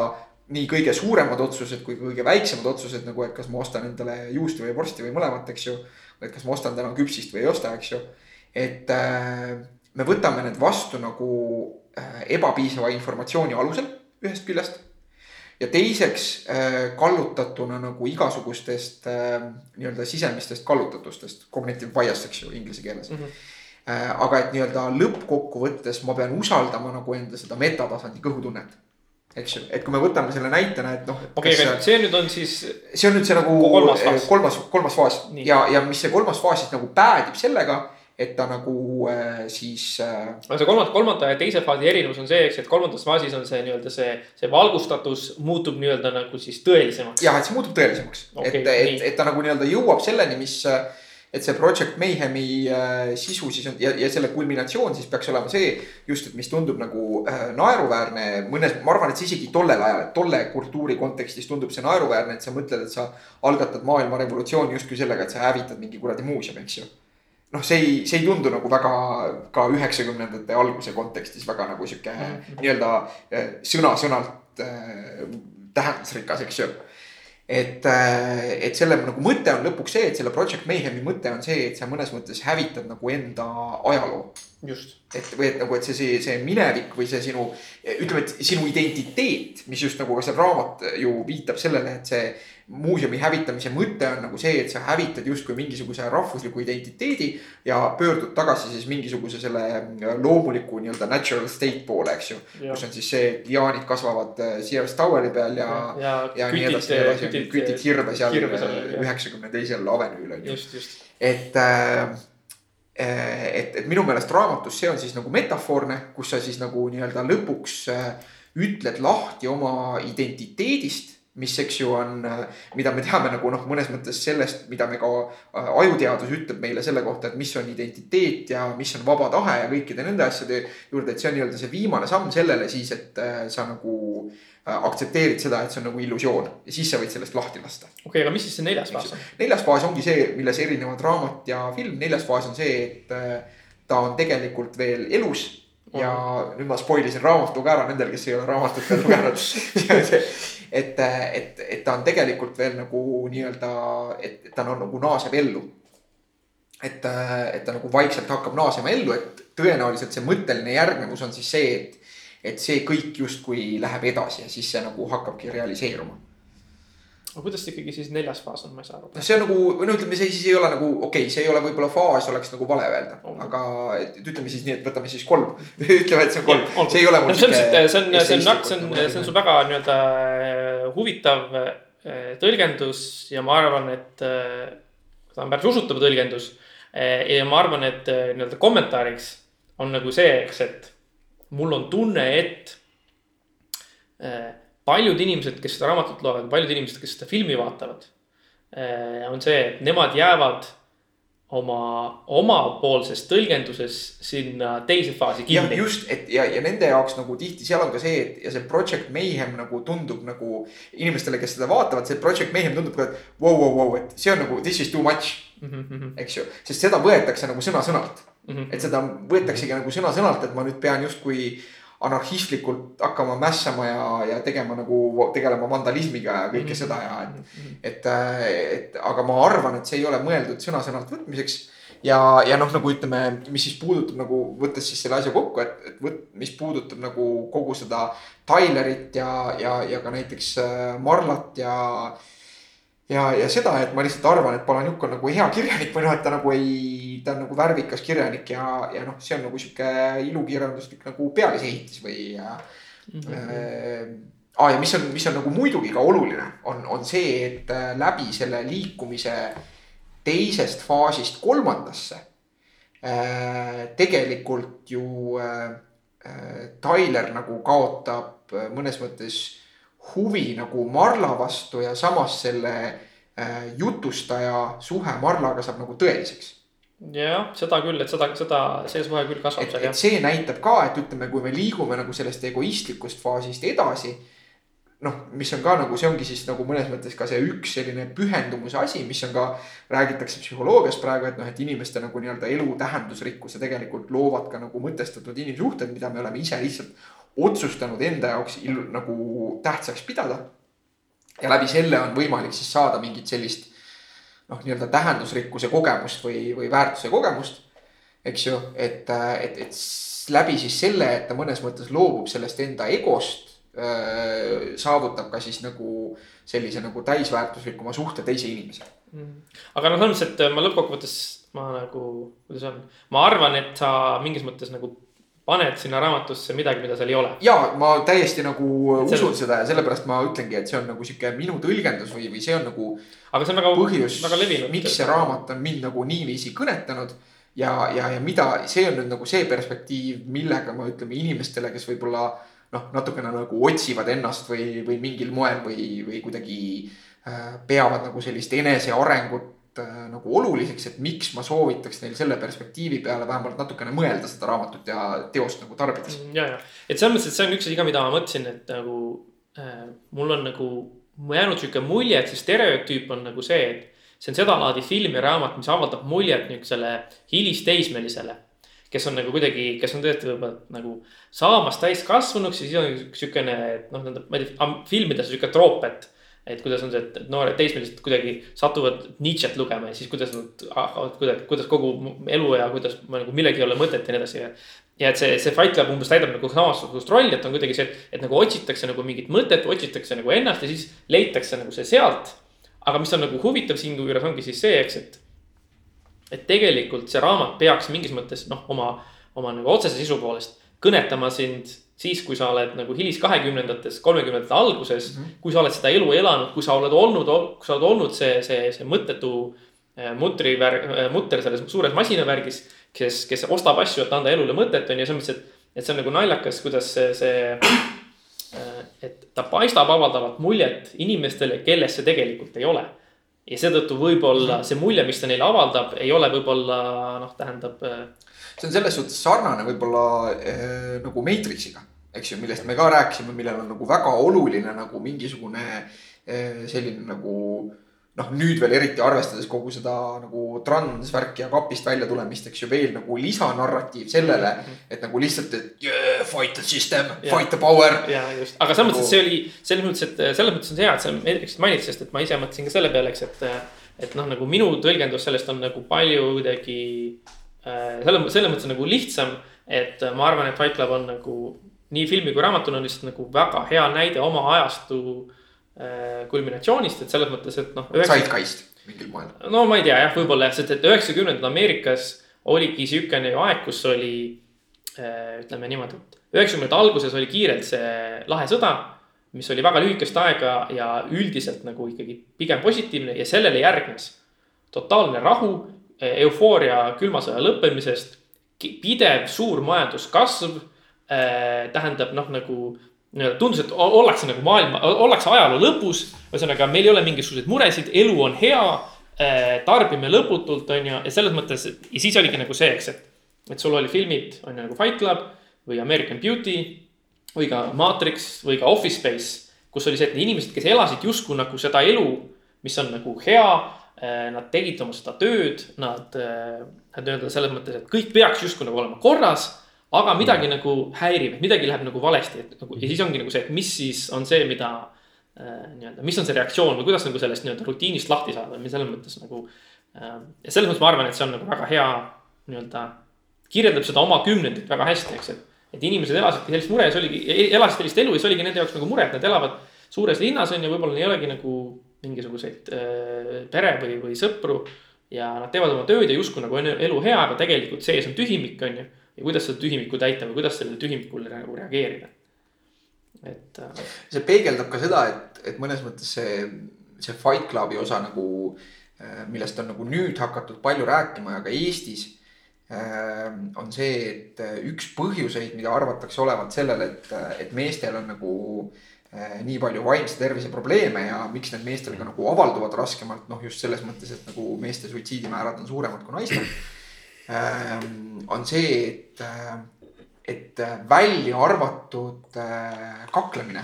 Speaker 3: nii kõige suuremad otsused kui kõige väiksemad otsused nagu, et kas ma ostan endale juustu või vorsti või mõlemat, eks ju. et kas ma ostan täna küpsist või ei osta, eks ju. et äh, me võtame need vastu nagu äh, ebapiisava informatsiooni alusel ühest küljest ja teiseks äh, kallutatuna nagu igasugustest äh, nii-öelda sisemistest kallutatustest, cognitive bias, eks ju inglise keeles mm. -hmm. aga et nii-öelda lõppkokkuvõttes ma pean usaldama nagu enda seda metatasandi kõhutunnet eks ju, et kui me võtame selle näitena, et noh.
Speaker 2: okei okay,, aga see nüüd on siis.
Speaker 3: see on nüüd see nagu kolmas kolmas, kolmas faas Nii. ja, ja mis see kolmas faas siis nagu päädib sellega et ta nagu äh, siis äh....
Speaker 2: aga see kolmanda, kolmanda ja teise faasi erinevus on see, eks, et kolmandas faasis on see nii-öelda see, see valgustatus muutub nii-öelda nagu siis tõelisemaks.
Speaker 3: jah, et see muutub tõelisemaks. Okay,, et, et, et ta nagu nii-öelda jõuab selleni, mis et see Project Mayhemi äh, sisu siis on ja, ja selle kulminatsioon siis peaks olema see just, et mis tundub nagu äh, naeruväärne. Mõnes, ma arvan, et see isegi tollel ajal, et tolle kultuuri kontekstis tundub see naeruväärne, et sa mõtled, et sa algatad maailma revolutsiooni justkui sellega, et sa hävitad mingi kuradi muuseumi, eks ju noh, see ei, see ei tundu nagu väga ka üheksakümnendate alguse kontekstis väga nagu sihuke mm -hmm. nii-öelda eh, sõna-sõnalt äh, tähendusrikas, eks ju. et, eh, et selle nagu mõte on lõpuks see, et selle Project Mayhemi mõte on see, et sa mõnes mõttes hävitad nagu enda ajaloo.
Speaker 2: just.
Speaker 3: et või et nagu, et see, see, see minevik või see sinu, ütleme, et sinu identiteet, mis just nagu ka see raamat ju viitab sellele, et see muuseumi hävitamise mõte on nagu see, et sa hävitad justkui mingisuguse rahvusliku identiteedi ja pöördud tagasi siis mingisuguse selle äh, loomuliku nii-öelda natural state poole, eks ju. kus on siis see, et liaanid kasvavad äh, Sears Toweri peal ja,
Speaker 2: ja,
Speaker 3: ja nii edasi, nii edasi, kütid hirve seal üheksakümne teisel avenüül on ju. et äh, et, et minu meelest raamatus see on siis nagu metafoorne, kus sa siis nagu nii-öelda lõpuks ütled lahti oma identiteedist mis, eks ju, on, mida me teame nagu noh, mõnes mõttes sellest, mida me ka äh, ajuteadus ütleb meile selle kohta, et mis on identiteet ja mis on vaba tahe ja kõikide nende asjade juurde, et see on nii-öelda see viimane samm sellele siis, et äh, sa nagu äh, aktsepteerid seda, et see on nagu illusioon ja siis sa võid sellest lahti lasta.
Speaker 2: okei okay,, aga mis siis see neljas faas on?
Speaker 3: neljas faas ongi see, milles erinevad raamat ja film, neljas faas on see, et ta on tegelikult veel elus ja nüüd ma spoil isin raamatu ka ära nendel, kes ei ole raamatut veel lugenud. Et, et, et ta on tegelikult veel nagu nii-öelda, et ta on nagu naaseb ellu. et, et ta nagu vaikselt hakkab naasema ellu, et tõenäoliselt see mõtteline järgnevus on siis see, et, et see kõik justkui läheb edasi ja siis see nagu hakkabki realiseeruma
Speaker 2: aga kuidas see ikkagi siis neljas faas on, ma ei saa aru.
Speaker 3: noh, see on nagu, no ütleme, see siis ei ole nagu okei okay,, see ei ole võib-olla faas, oleks nagu vale öelda oh., aga et, ütleme siis nii, et võtame siis kolm ütleme, et see on kolm, see ei ole
Speaker 2: mul no,. see on, see on, see on, see on, see on, sul väga nii-öelda äh, huvitav äh, tõlgendus ja ma arvan, et äh, ta on päris usutav tõlgendus. ja ma arvan, et nii-öelda kommentaariks on nagu see, eks, et mul on tunne, et paljud inimesed, kes seda raamatut loevad, paljud inimesed, kes seda filmi vaatavad. Eh, on see, et nemad jäävad oma, omapoolses tõlgenduses sinna teise faasi
Speaker 3: kinni. just, et ja, ja nende jaoks nagu tihti seal on ka see, et ja see Project Mayhem nagu tundub nagu inimestele, kes seda vaatavad, see Project Mayhem tundub ka, et vau, vau, vau, et see on nagu this is too much mm. -hmm. eks ju, sest seda võetakse nagu sõna-sõnalt mm. -hmm. et seda võetaksegi nagu sõna-sõnalt, et ma nüüd pean justkui anarhistlikult hakkama mässama ja, ja tegema nagu, tegelema vandalismiga ja kõike
Speaker 2: Mhm.
Speaker 3: seda ja et, et, et aga ma arvan, et see ei ole mõeldud sõna-sõnalt võtmiseks. ja, ja noh, nagu ütleme, mis siis puudutab nagu võttes siis selle asja kokku, et, et võt-, mis puudutab nagu kogu seda Tylerit ja, ja, ja ka näiteks äh, Marlat ja ja, ja seda, et ma lihtsalt arvan, et Palanjuk on nagu hea kirjanik või noh, et ta nagu ei, ta on nagu värvikas kirjanik ja, ja noh, see on nagu sihuke ilukirjanduslik nagu pealisehitis või äh, äh, ah, ja mis on, mis on nagu muidugi ka oluline, on, on see, et äh, läbi selle liikumise teisest faasist kolmandasse äh, tegelikult ju äh, äh, Tyler nagu kaotab äh, mõnes mõttes huvi nagu Marla vastu ja samas selle äh, jutustaja suhe Marlaga saab nagu tõeliseks
Speaker 2: jah, seda küll, et seda, seda, see suhe küll kasvab
Speaker 3: et,
Speaker 2: seal jah
Speaker 3: see näitab ka, et ütleme, kui me liigume nagu sellest egoistlikust faasist edasi. noh, mis on ka nagu, see ongi siis nagu mõnes mõttes ka see üks selline pühendumuse asi, mis on ka, räägitakse psühholoogias praegu, et noh, et inimeste nagu nii-öelda elu tähendusrikkuse tegelikult loovad ka nagu mõtestatud inimsuhted, mida me oleme ise lihtsalt otsustanud enda jaoks nagu tähtsaks pidada. ja läbi selle on võimalik siis saada mingit sellist noh, nii-öelda tähendusrikkuse kogemust või, või väärtuse kogemust eks ju, et, et, et läbi siis selle, et ta mõnes mõttes loobub sellest enda egost. saavutab ka siis nagu sellise nagu täisväärtuslikuma suhte teise inimesega.
Speaker 2: aga noh, selles mõttes, et ma lõppkokkuvõttes ma nagu, kuidas on, ma arvan, et sa mingis mõttes nagu paned sinna raamatusse midagi, mida seal ei ole.
Speaker 3: ja ma täiesti nagu
Speaker 2: Et
Speaker 3: usun
Speaker 2: selles-
Speaker 3: seda ja sellepärast ma ütlengi, et see on nagu sihuke minu tõlgendus või, või see on nagu
Speaker 2: aga see on väga,
Speaker 3: põhjus miks see raamat on mind nagu niiviisi kõnetanud. ja, ja, ja mida, see on nüüd nagu see perspektiiv, millega ma ütleme inimestele, kes võib-olla noh, natukene nagu otsivad ennast või, või mingil moel või, või kuidagi äh, peavad nagu sellist enesearengut äh, nagu oluliseks, et miks ma soovitaks neil selle perspektiivi peale vähemalt natukene mõelda seda raamatut ja teost nagu tarbides.
Speaker 2: ja, ja, et selles mõttes, et see on üks asi ka, mida ma mõtlesin, et nagu äh, mul on nagu jäänud sihuke mulje, et see stereotüüp on nagu see, et see on sedalaadi film ja raamat, mis avaldab muljet niisugusele hilisteismelisele. kes on nagu kuidagi, kes on tõesti võib-olla nagu saamas täiskasvanuks ja siis on siukene, noh, ma ei tea, filmides on sihuke troop, et et kuidas on see, et noored teismelised kuidagi satuvad Nietzsche't lugema ja siis kuidas nad hakkavad kuidagi, kuidas kogu elu ja kuidas nagu millegi ei ole mõtet ja nii edasi ja ja et see, see Fight Club umbes täidab nagu samasugust rolli, et on kuidagi see, et nagu otsitakse nagu mingit mõtet, otsitakse nagu ennast ja siis leitakse nagu see sealt. aga mis on nagu huvitav siinjuures ongi siis see, eks, et. et tegelikult see raamat peaks mingis mõttes noh, oma, oma nagu otsese sisu poolest kõnetama sind siis, kui sa oled nagu hilis kahekümnendates, kolmekümnendate alguses mm, -hmm. kui sa oled seda elu elanud, kui sa oled olnud, kui sa oled olnud see, see, see mõttetu äh, mutrivärg, mutter selles suures masinavärgis kes, kes ostab asju, et anda elule mõtet, on ju, selles mõttes, et, et see on nagu naljakas, kuidas see, see. et ta paistab avaldavat muljet inimestele, kelles see tegelikult ei ole. ja seetõttu võib-olla see mulje, mis ta neile avaldab, ei ole võib-olla noh, tähendab.
Speaker 3: See on selles suhtes sarnane võib-olla äh, nagu Matrixiga, eks ju, millest me ka rääkisime, millel on nagu väga oluline nagu mingisugune äh, selline nagu noh, nüüd veel eriti arvestades kogu seda nagu transvärki ja kapist välja tulemist, eks ju, veel nagu lisanarratiiv sellele, et nagu lihtsalt, et yeah, fight the system,
Speaker 2: Jah.
Speaker 3: fight the power.
Speaker 2: ja just, aga selles mõttes, et see oli selles mõttes, et selles mõttes on see hea, et sa Matrixit mainid, sest et ma ise mõtlesin ka selle peale, eks, et. et noh, nagu minu tõlgendus sellest on nagu palju kuidagi selle, selles mõttes nagu lihtsam, et ma arvan, et Fight Club on nagu nii filmi kui raamatuna on lihtsalt nagu väga hea näide oma ajastu äh, kulminatsioonist, et selles mõttes, et noh.
Speaker 3: Zeitgeist mingil moel.
Speaker 2: no ma ei tea jah, võib-olla jah, sest et üheksakümnendad Ameerikas oligi siukene ju aeg, kus oli äh, ütleme niimoodi, et üheksakümnendate alguses oli kiirelt see lahe sõda, mis oli väga lühikest aega ja üldiselt nagu ikkagi pigem positiivne ja sellele järgnes totaalne rahu, eufooria külma sõja lõppemisest, pidev suur majanduskasv äh, tähendab noh, nagu nii-öelda tundus, et ollakse nagu maailma, ollakse ajaloo lõpus. ühesõnaga, meil ei ole mingisuguseid muresid, elu on hea äh,. tarbime lõputult, on ju, ja selles mõttes, ja siis oligi nagu see, eks, et, et sul oli filmid, on ju nagu Fight Club või American Beauty või ka Matrix või ka Office Space, kus oli see, et inimesed, kes elasid justkui nagu seda elu, mis on nagu hea. Nad tegid oma seda tööd, nad, nad nii-öelda selles mõttes, et kõik peaks justkui nagu olema korras. aga midagi mm. nagu häirib, et midagi läheb nagu valesti, et nagu ja siis ongi nagu see, et mis siis on see, mida äh, nii-öelda, mis on see reaktsioon või kuidas nagu sellest nii-öelda rutiinist lahti saada või selles mõttes nagu äh,. ja selles mõttes ma arvan, et see on nagu väga hea nii-öelda, kirjeldab seda oma kümnendit väga hästi, eks, et. et inimesed elasidki sellist mure ja see oligi, elasid sellist elu ja see oligi nende jaoks nagu mure, et nad elavad suures linnas on ju, võib-olla ei olegi nagu mingisuguseid äh, pere või, või sõpru. ja nad teevad oma tööd ja justkui nagu on elu hea, aga tegelikult sees on tühimik, on ju ja kuidas seda tühimikku täita või kuidas sellele tühimikule nagu reageerida. et äh....
Speaker 3: see peegeldab ka seda, et, et mõnes mõttes see, see Fight Clubi osa nagu, äh, millest on nagu nüüd hakatud palju rääkima ja ka Eestis äh, on see, et üks põhjuseid, mida arvatakse olevat sellele, et, et meestel on nagu nii palju vaimse tervise probleeme ja miks need meestel ka nagu avalduvad raskemalt, noh just selles mõttes, et nagu meeste suitsiidimäärad on suuremad kui naistel Ähm, on see, et, äh, et välja arvatud äh, kaklemine,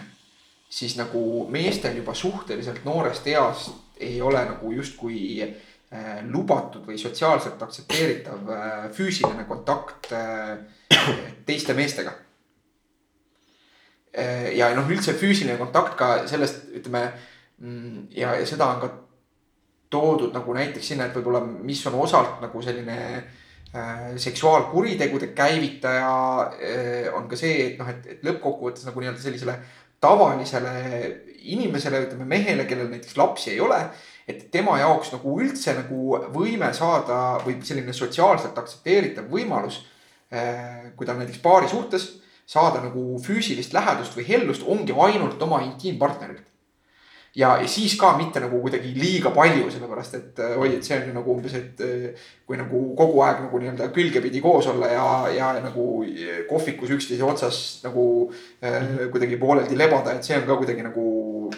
Speaker 3: siis nagu meestel juba suhteliselt noorest east ei ole nagu justkui lubatud või sotsiaalselt aktsepteeritav füüsiline kontakt teiste meestega. Ja noh, üldse füüsiline kontakt ka sellest, ütleme mm, ja, ja seda on ka toodud nagu näiteks sinna, et võib-olla, mis on osalt nagu selline Äh, seksuaalkuritegude käivitaja äh, on ka see, et noh, et, et lõppkokkuvõttes nagu nii-öelda sellisele tavalisele inimesele, ütleme mehele, kellel näiteks lapsi ei ole. et tema jaoks nagu üldse nagu võime saada või selline sotsiaalselt aktsepteeritav võimalus. Äh, kui ta on näiteks paari suhtes, saada nagu füüsilist lähedust või hellust ongi ainult oma intiimpartnerilt ja, ja siis ka mitte nagu kuidagi liiga palju, sellepärast et äh, oi, et see on ju nagu umbes, et äh, kui nagu kogu aeg nagu nii-öelda külgepidi koos olla ja, ja nagu kohvikus üksteise otsas nagu äh, mhm. kuidagi pooleldi lebada, et see on ka kuidagi nagu,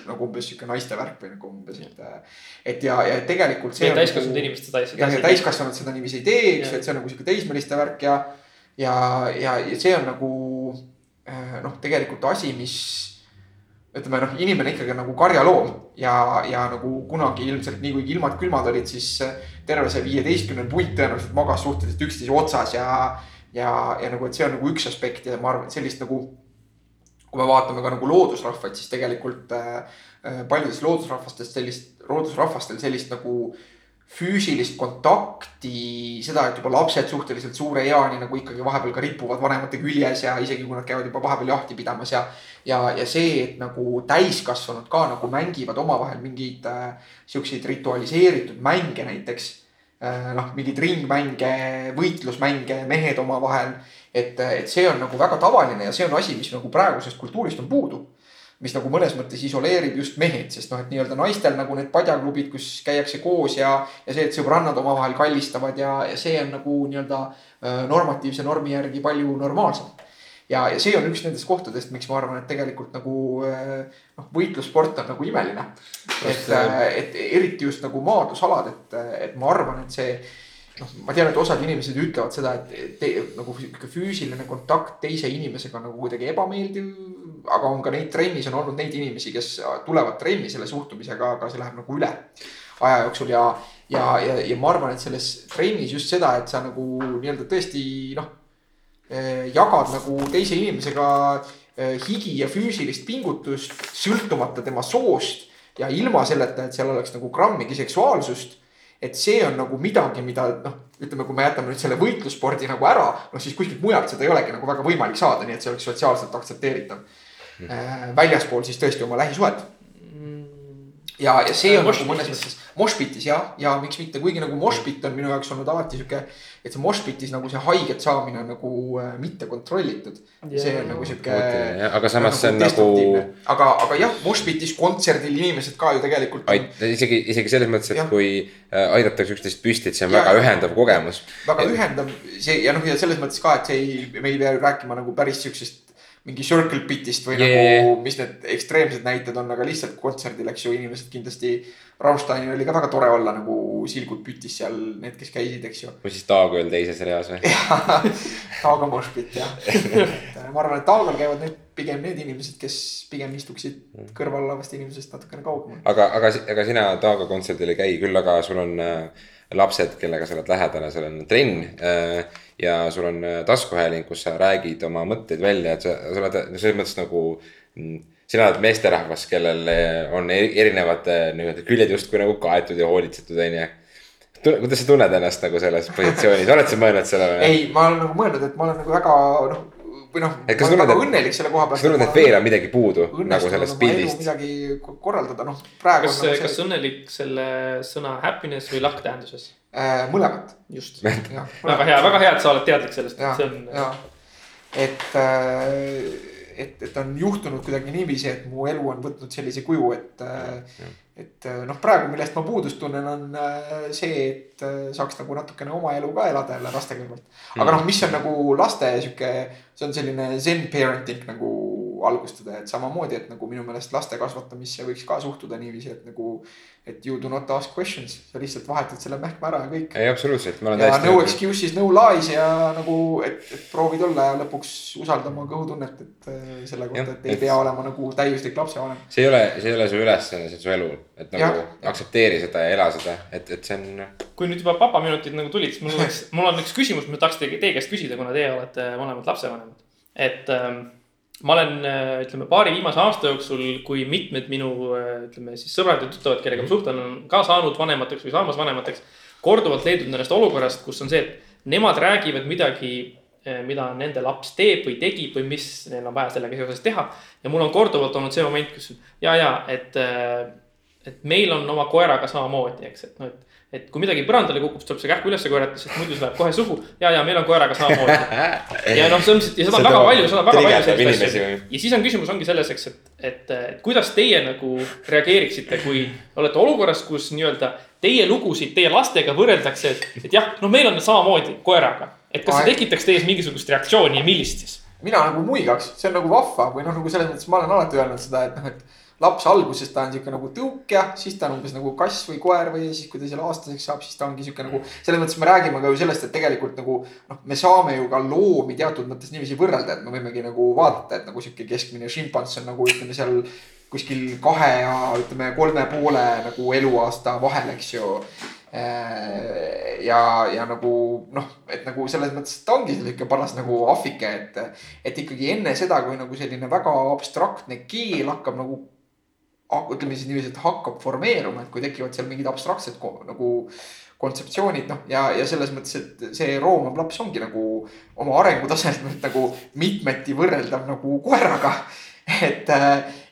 Speaker 3: nagu umbes sihuke naiste värk või nagu umbes, et. et ja, ja tegelikult
Speaker 2: see. täiskasvanud nagu, inimesed seda.
Speaker 3: jah, ja täiskasvanud seda niiviisi ei tee, eks ju, et see on nagu sihuke teismeliste värk ja, ja, ja, ja see on nagu noh, tegelikult asi, mis ütleme noh, inimene ikkagi nagu karjaloom ja, ja nagu kunagi ilmselt nii kuigi ilmad külmad olid, siis terve see viieteistkümnene punt tõenäoliselt magas suhteliselt üksteise otsas ja, ja, ja nagu, et see on nagu üks aspekt ja ma arvan, et sellist nagu. kui me vaatame ka nagu loodusrahvaid, siis tegelikult äh, paljudes loodusrahvastest sellist, loodusrahvastel sellist nagu äh, füüsilist kontakti, seda, et juba lapsed suhteliselt suure eani nagu ikkagi vahepeal ka ripuvad vanemate küljes ja isegi kui nad käivad juba vahepeal jahti pidamas ja. ja, ja see, et nagu täiskasvanud ka nagu mängivad omavahel mingeid äh, siukseid ritualiseeritud mänge näiteks äh,. noh, mingeid ringmänge, võitlusmänge, mehed omavahel. et, et see on nagu väga tavaline ja see on asi, mis nagu praegusest kultuurist on puudu mis nagu mõnes mõttes isoleerib just mehed, sest noh, et nii-öelda naistel nagu need padjaklubid, kus käiakse koos ja, ja see, et sõbrannad omavahel kallistavad ja, ja see on nagu nii-öelda äh, normatiivse normi järgi palju normaalsem. ja, ja see on üks nendest kohtadest, miks ma arvan, et tegelikult nagu äh, noh, võitlussport on nagu imeline. et, äh, et eriti just nagu maadlusalad, et, et ma arvan, et see noh, ma tean, et osad inimesed ütlevad seda, et te, nagu füüsiline kontakt teise inimesega nagu kuidagi ebameeldiv. Aga on ka neid trennis on olnud neid inimesi, kes tulevad trenni selle suhtumisega, aga see läheb nagu üle aja jooksul ja, ja, ja, ja ma arvan, et selles trennis just seda, et sa nagu nii-öelda tõesti noh eh, jagad nagu teise inimesega eh, higi ja füüsilist pingutust, sõltumata tema soost ja ilma selleta, et seal oleks nagu grammigi seksuaalsust et see on nagu midagi, mida noh, ütleme, kui me jätame nüüd selle võitlusspordi nagu ära, noh siis kuskilt mujalt seda ei olegi nagu väga võimalik saada, nii et see oleks sotsiaalselt aktsepteeritav. Väljaspool siis tõesti oma lähisuhet ja, ja see on nagu mõnes mõttes moshpitis jah, ja miks mitte, kuigi nagu moshpit on minu jaoks olnud alati sihuke. et see moshpitis nagu see haiget saamine on nagu äh, mitte kontrollitud yeah.. see on nagu sihuke.
Speaker 1: aga samas see on nagu.
Speaker 3: aga, aga jah, moshpitis kontserdil inimesed ka ju tegelikult.
Speaker 1: isegi, isegi selles mõttes, et ja. kui äh, aidatakse üksteist püsti, et see on ja, väga ühendav kogemus.
Speaker 3: väga et... ühendav, see ja noh, ja selles mõttes ka, et see ei, me ei pea rääkima nagu päris siuksest mingi circle pit'ist või yeah. nagu, mis need ekstreemsed näited on, aga lihtsalt kontserdil, eks ju, inimesed kindlasti. Rammsteinil oli ka väga tore olla nagu silgud pütis seal, need, kes käisid, eks ju.
Speaker 1: või siis Taag oli teises reas või?
Speaker 3: Taag on moshpit jah natukene, ma arvan, et Taagal käivad need pigem need inimesed, kes pigem istuksid kõrval olevast inimesest natukene kaugemal.
Speaker 1: aga, aga, aga sina Taago kontserdil ei käi, küll aga sul on äh, lapsed, kellega sa oled lähedane, sul on trenn äh, ja sul on äh, taskuhääling, kus sa räägid oma mõtteid välja, et sa, sa oled selles mõttes nagu mm, sina oled meesterahvas, kellel äh, on eri- erinevad nii-öelda küljed justkui nagu kaetud ja hoolitsetud, onju. kuidas sa tunned ennast nagu selles positsioonis, oled sa mõelnud sellele?
Speaker 3: ei, ma olen nagu mõelnud, et ma olen nagu väga noh, või noh,
Speaker 1: Et
Speaker 3: ma
Speaker 1: kas
Speaker 3: olen
Speaker 1: tunned,
Speaker 3: väga
Speaker 1: et-
Speaker 3: õnnelik selle koha
Speaker 1: kas
Speaker 3: pealt.
Speaker 1: sa tunned, et veel on midagi puudu nagu sellest pildist?
Speaker 3: midagi ko- korraldada, noh praegu
Speaker 2: kas
Speaker 3: on, nagu
Speaker 2: kas
Speaker 3: see
Speaker 2: õnnelik selle sõna happiness või luck tähenduses?
Speaker 3: äh, mõlemat.
Speaker 2: just.
Speaker 3: väga
Speaker 2: hea, väga hea, et sa oled teadlik sellest, et, see on.
Speaker 3: ja et, et, et on juhtunud kuidagi niiviisi, et mu elu on võtnud sellise kuju, et, et noh, praegu, millest ma puudust tunnen, on äh, see, et äh, saaks nagu natukene oma elu ka elada jälle laste kõrvalt. aga noh, mis on nagu laste sihuke, see on selline zen parenting nagu algustada, et samamoodi, et nagu minu meelest laste kasvatamisse võiks ka suhtuda niiviisi, et nagu, et you do not ask questions, sa lihtsalt vahetad selle mähkme ära ja kõik.
Speaker 1: ei, absoluutselt, ma olen
Speaker 3: ja
Speaker 1: täiesti
Speaker 3: no. excuses, no lies ja nagu, et, et proovid olla ja lõpuks usalda oma kõhutunnet, et äh, selle kohta, et ei
Speaker 1: et-
Speaker 3: pea olema nagu täiuslik lapsevanem.
Speaker 1: see ei ole, see ei ole su ülesanne, see on su elu, et nagu
Speaker 3: Jah.
Speaker 1: aktsepteeri seda ja ela seda, et, et see on.
Speaker 2: kui nüüd juba papaminutid nagu tulid, siis mul oleks, mul on üks küsimus, ma tahaks teie, teie käest küsida, kuna teie olete mõlemad lapsevanemad. et ähm, ma olen, ütleme paari viimase aasta jooksul, kui mitmed minu, ütleme siis sõbrad ja tuttavad, kellega ma suhtlen, on ka saanud vanemateks või saamas vanemateks. korduvalt leidnud ennast olukorrast, kus on see, et nemad räägivad midagi, mida nende laps teeb või tegi või mis neil on vaja sellega seoses teha. ja mul on korduvalt olnud see moment, kus ja, ja et, et meil on oma koeraga samamoodi, eks, et noh, et et kui midagi põrandale kukub, siis tuleb see kähku üles korjata, sest muidu see läheb kohe suhu. ja, ja meil on koeraga samamoodi. ja noh, selles mõttes, ja seda on väga palju, seda on väga palju selliseid asju. ja siis on küsimus ongi selles, eks, et, et, et kuidas teie nagu reageeriksite, kui olete olukorras, kus nii-öelda teie lugusid teie lastega võrreldakse, et, et jah, no meil on samamoodi koeraga. et kas see tekitaks teis mingisugust reaktsiooni ja millist siis?
Speaker 3: mina nagu muigaks, see on nagu vahva või noh, nagu selles mõttes ma olen alati öelnud seda, et noh, et laps alguses ta on sihuke nagu tõukja, siis ta on umbes nagu kass või koer või siis, kui ta seal aastaseks saab, siis ta ongi sihuke nagu. selles mõttes me räägime ka ju sellest, et tegelikult nagu noh, me saame ju ka loomi teatud mõttes niiviisi võrrelda, et me võimegi nagu vaadata, et nagu sihuke keskmine šimpanss on nagu ütleme seal kuskil kahe ja ütleme kolme poole nagu eluaasta vahel, eks ju ja, ja nagu noh, et nagu selles mõttes ta ongi sihuke paras nagu ahvike, et, et ikkagi enne seda, kui nagu selline väga abstraktne keel hakkab nagu. Ütleme siis niiviisi, et hakkab formeeruma, et kui tekivad seal mingid abstraktsed nagu kontseptsioonid, noh ja, ja selles mõttes, et see roomav laps ongi nagu oma arengutasemelt nagu mitmeti võrreldav nagu koeraga et,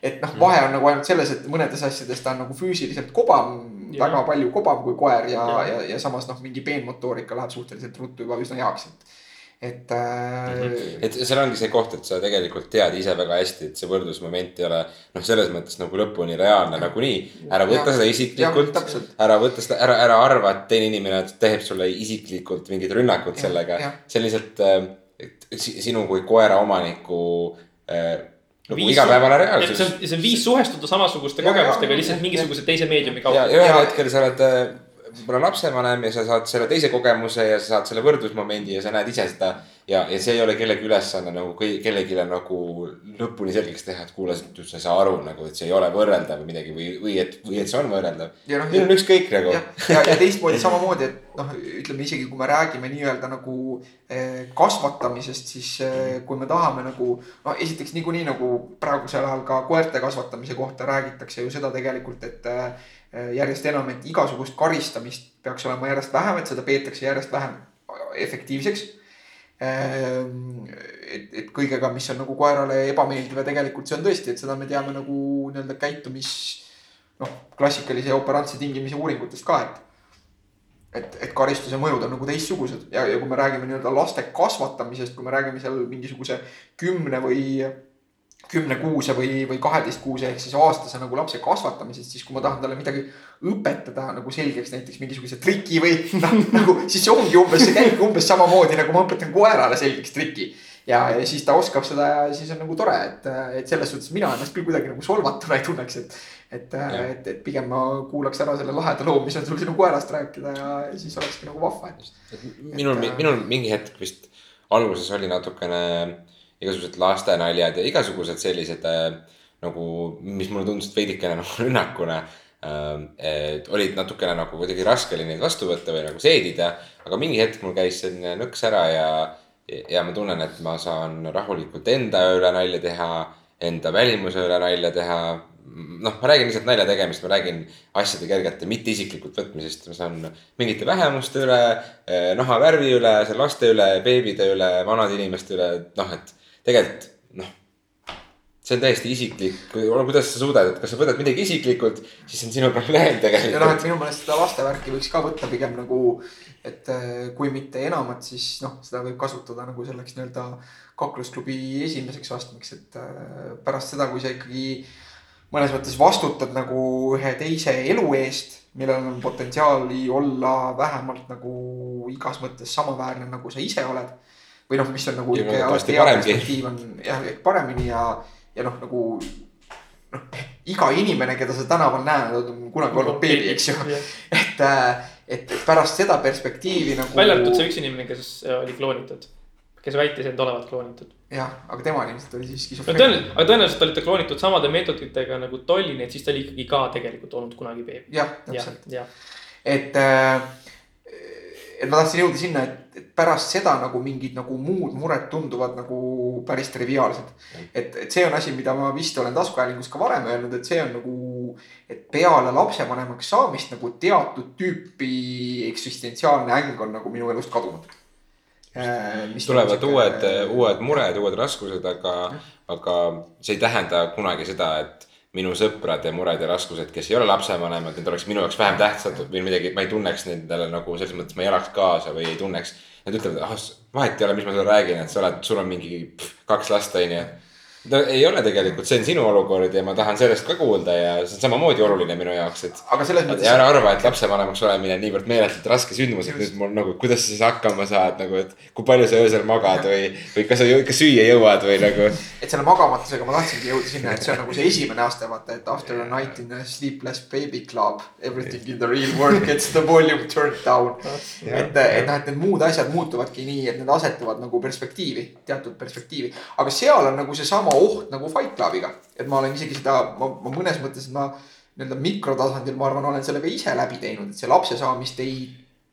Speaker 3: et noh, vahe on nagu ainult selles, et mõnedes asjades ta on nagu füüsiliselt kobam, väga palju kobam kui koer ja,
Speaker 2: Jah.
Speaker 3: ja, ja samas noh, mingi peenmotoorika läheb suhteliselt ruttu juba üsna heaks, et. Et äh,
Speaker 1: et seal ongi see koht, et sa tegelikult tead ise väga hästi, et see võrdlusmoment ei ole noh, selles mõttes nagu lõpuni reaalne nagunii. ära võta
Speaker 3: Jah.
Speaker 1: seda isiklikult, ära võta seda, ära, ära arva, et teine inimene teeb sulle isiklikult mingit rünnakut
Speaker 3: Jah,
Speaker 1: sellega. see on lihtsalt äh, sinu kui koera omaniku äh, nagu
Speaker 2: Viis-
Speaker 1: igapäevane
Speaker 2: et see
Speaker 1: reaalsus
Speaker 2: on, see on viis suhestuda samasuguste
Speaker 3: Ja, ja,
Speaker 2: kogemustega
Speaker 3: ja,
Speaker 2: lihtsalt
Speaker 3: ja,
Speaker 2: mingisuguse teise meediumi
Speaker 1: ja
Speaker 2: kaudu.
Speaker 1: ühel
Speaker 3: Ja-
Speaker 1: hetkel sa oled äh, võib-olla lapsevanem ja sa saad selle teise kogemuse ja sa saad selle võrdlusmomendi ja sa näed ise seda. ja, ja see ei ole kellegi ülesanne nagu kellelegi nagu lõpuni selgeks teha, et kuule, sa ei saa aru nagu, et see ei ole võrreldav või midagi või, või et, või et see on võrreldav.
Speaker 3: ja noh,
Speaker 1: meil on ükskõik nagu.
Speaker 3: jah, ja, ja teistmoodi samamoodi, et noh, ütleme isegi kui me räägime nii-öelda nagu eh, kasvatamisest, siis eh, kui me tahame nagu. no esiteks niikuinii nagu praegusel ajal ka koerte kasvatamise kohta räägitakse ju seda tegelikult, et eh, järjest enam, et igasugust karistamist peaks olema järjest vähem, et seda peetakse järjest vähem efektiivseks. et, et kõigega, mis on nagu koerale ebameeldiv ja tegelikult see on tõesti, et seda me teame nagu nii-öelda käitumis noh, klassikalise operantse tingimise uuringutest ka, et et, et karistuse mõjud on nagu teistsugused. Ja, ja kui me räägime nii-öelda laste kasvatamisest, kui me räägime seal mingisuguse kümne või kümnekuuse või, või kaheteistkuuse ehk siis aastase nagu lapse kasvatamisest, siis kui ma tahan talle midagi õpetada nagu selgeks näiteks mingisuguse triki või noh, nagu siis see ongi umbes, see käibki umbes samamoodi nagu ma õpetan koerale selgeks triki. ja, ja siis ta oskab seda ja siis on nagu tore, et, et selles suhtes mina ennast küll kuidagi nagu solvatuna ei tunneks, et et, et, et pigem ma kuulaks ära selle laheda loo, mis on sul sinu koerast rääkida ja siis olekski nagu vahva,
Speaker 1: minul
Speaker 3: äh,
Speaker 1: minul mingi hetk vist alguses oli natukene igasugused lastenaljad ja igasugused sellised äh, nagu, mis mulle tundusid veidikene nagu rünnakuna äh,. et olid natukene nagu kuidagi raske oli neid vastu võtta või nagu seedida, aga mingi hetk mul käis selline nõks ära ja, ja ma tunnen, et ma saan rahulikult enda üle nalja teha, enda välimuse üle nalja teha noh, ma räägin lihtsalt nalja tegemist, ma räägin asjade kergete, mitte isiklikult võtmisest, ma saan mingite vähemuste üle, eh, nahavärvi üle, laste üle, beebide üle, vanade inimeste üle, noh, et tegelikult noh. see on täiesti isiklik, kuidas sa suudad, et kas sa võtad midagi isiklikult, siis on sinu probleem tegelikult.
Speaker 3: ja noh, et minu meelest seda lastevärki võiks ka võtta pigem nagu, et eh, kui mitte enamat, siis noh, seda võib kasutada nagu selleks nii-öelda kaklusklubi esimeseks astmeks, et eh, pärast seda, kui sa ikkagi mõnes mõttes vastutad nagu ühe teise elu eest, millel on potentsiaali olla vähemalt nagu igas mõttes samaväärne, nagu sa ise oled. Või noh, mis on nagu on jah, ehk paremini ja, ja noh, nagu noh, iga inimene, keda sa tänaval näed, on kunagi olnud beebi, eks ju. et, et pärast seda perspektiivi nagu.
Speaker 2: välja arvatud see üks inimene, kes oli kloonitud kes väitis end olevat kloonitud.
Speaker 3: jah, aga tema ilmselt oli siis
Speaker 2: skisofreenia. tõenäoliselt, aga tõenäoliselt oli ta kloonitud samade meetoditega nagu Dolly, nii et siis ta oli ikkagi ka tegelikult olnud kunagi beebi.
Speaker 3: jah, täpselt. et äh,, et ma tahtsin jõuda sinna, et, et pärast seda nagu mingid nagu muud mured tunduvad nagu päris triviaalsed. et, et see on asi, mida ma vist olen taskuhäälingus ka varem öelnud, et see on nagu, et peale lapsevanemaks saamist nagu teatud tüüpi eksistentsiaalne äng on nagu minu elust kadunud
Speaker 1: Äh, tulevad siuke... uued, uued mured, uued raskused, aga, aga see ei tähenda kunagi seda, et minu sõprade mured ja raskused, kes ei ole lapsevanemad, need oleks minu jaoks vähem tähtsad või midagi, ma ei tunneks nendele nagu selles mõttes, ma ei elaks kaasa või ei tunneks. Nad ütlevad, ah vahet ei ole, mis ma sulle räägin, et sa oled, sul on mingi pff, kaks last, onju ta ei ole tegelikult, see on sinu olukord ja ma tahan sellest ka kuulda ja see on samamoodi oluline minu jaoks, et.
Speaker 3: aga selles mõttes.
Speaker 1: ja ära arva, et lapsevanemaks olemine on niivõrd meeletult raske sündmus, et nüüd mul nagu, kuidas sa siis hakkama saad nagu, et kui palju sa öösel magad või, või kas sa ikka süüa jõuad või nagu.
Speaker 3: et selle magamatusega ma tahtsingi jõuda sinna, et see on nagu see esimene aste, vaata, et after a night in a sleepless baby club, everything in the real world gets the volume turned down. et, et noh, et need muud asjad muutuvadki nii, et need asetuvad nagu perspektiivi, teatud perspektiivi, aga seal on nagu seesama oht nagu Fight Clubiga. et ma olen isegi seda, ma, ma mõnes mõttes ma nii-öelda mikrotasandil, ma arvan, olen selle ka ise läbi teinud, et see lapse saamist ei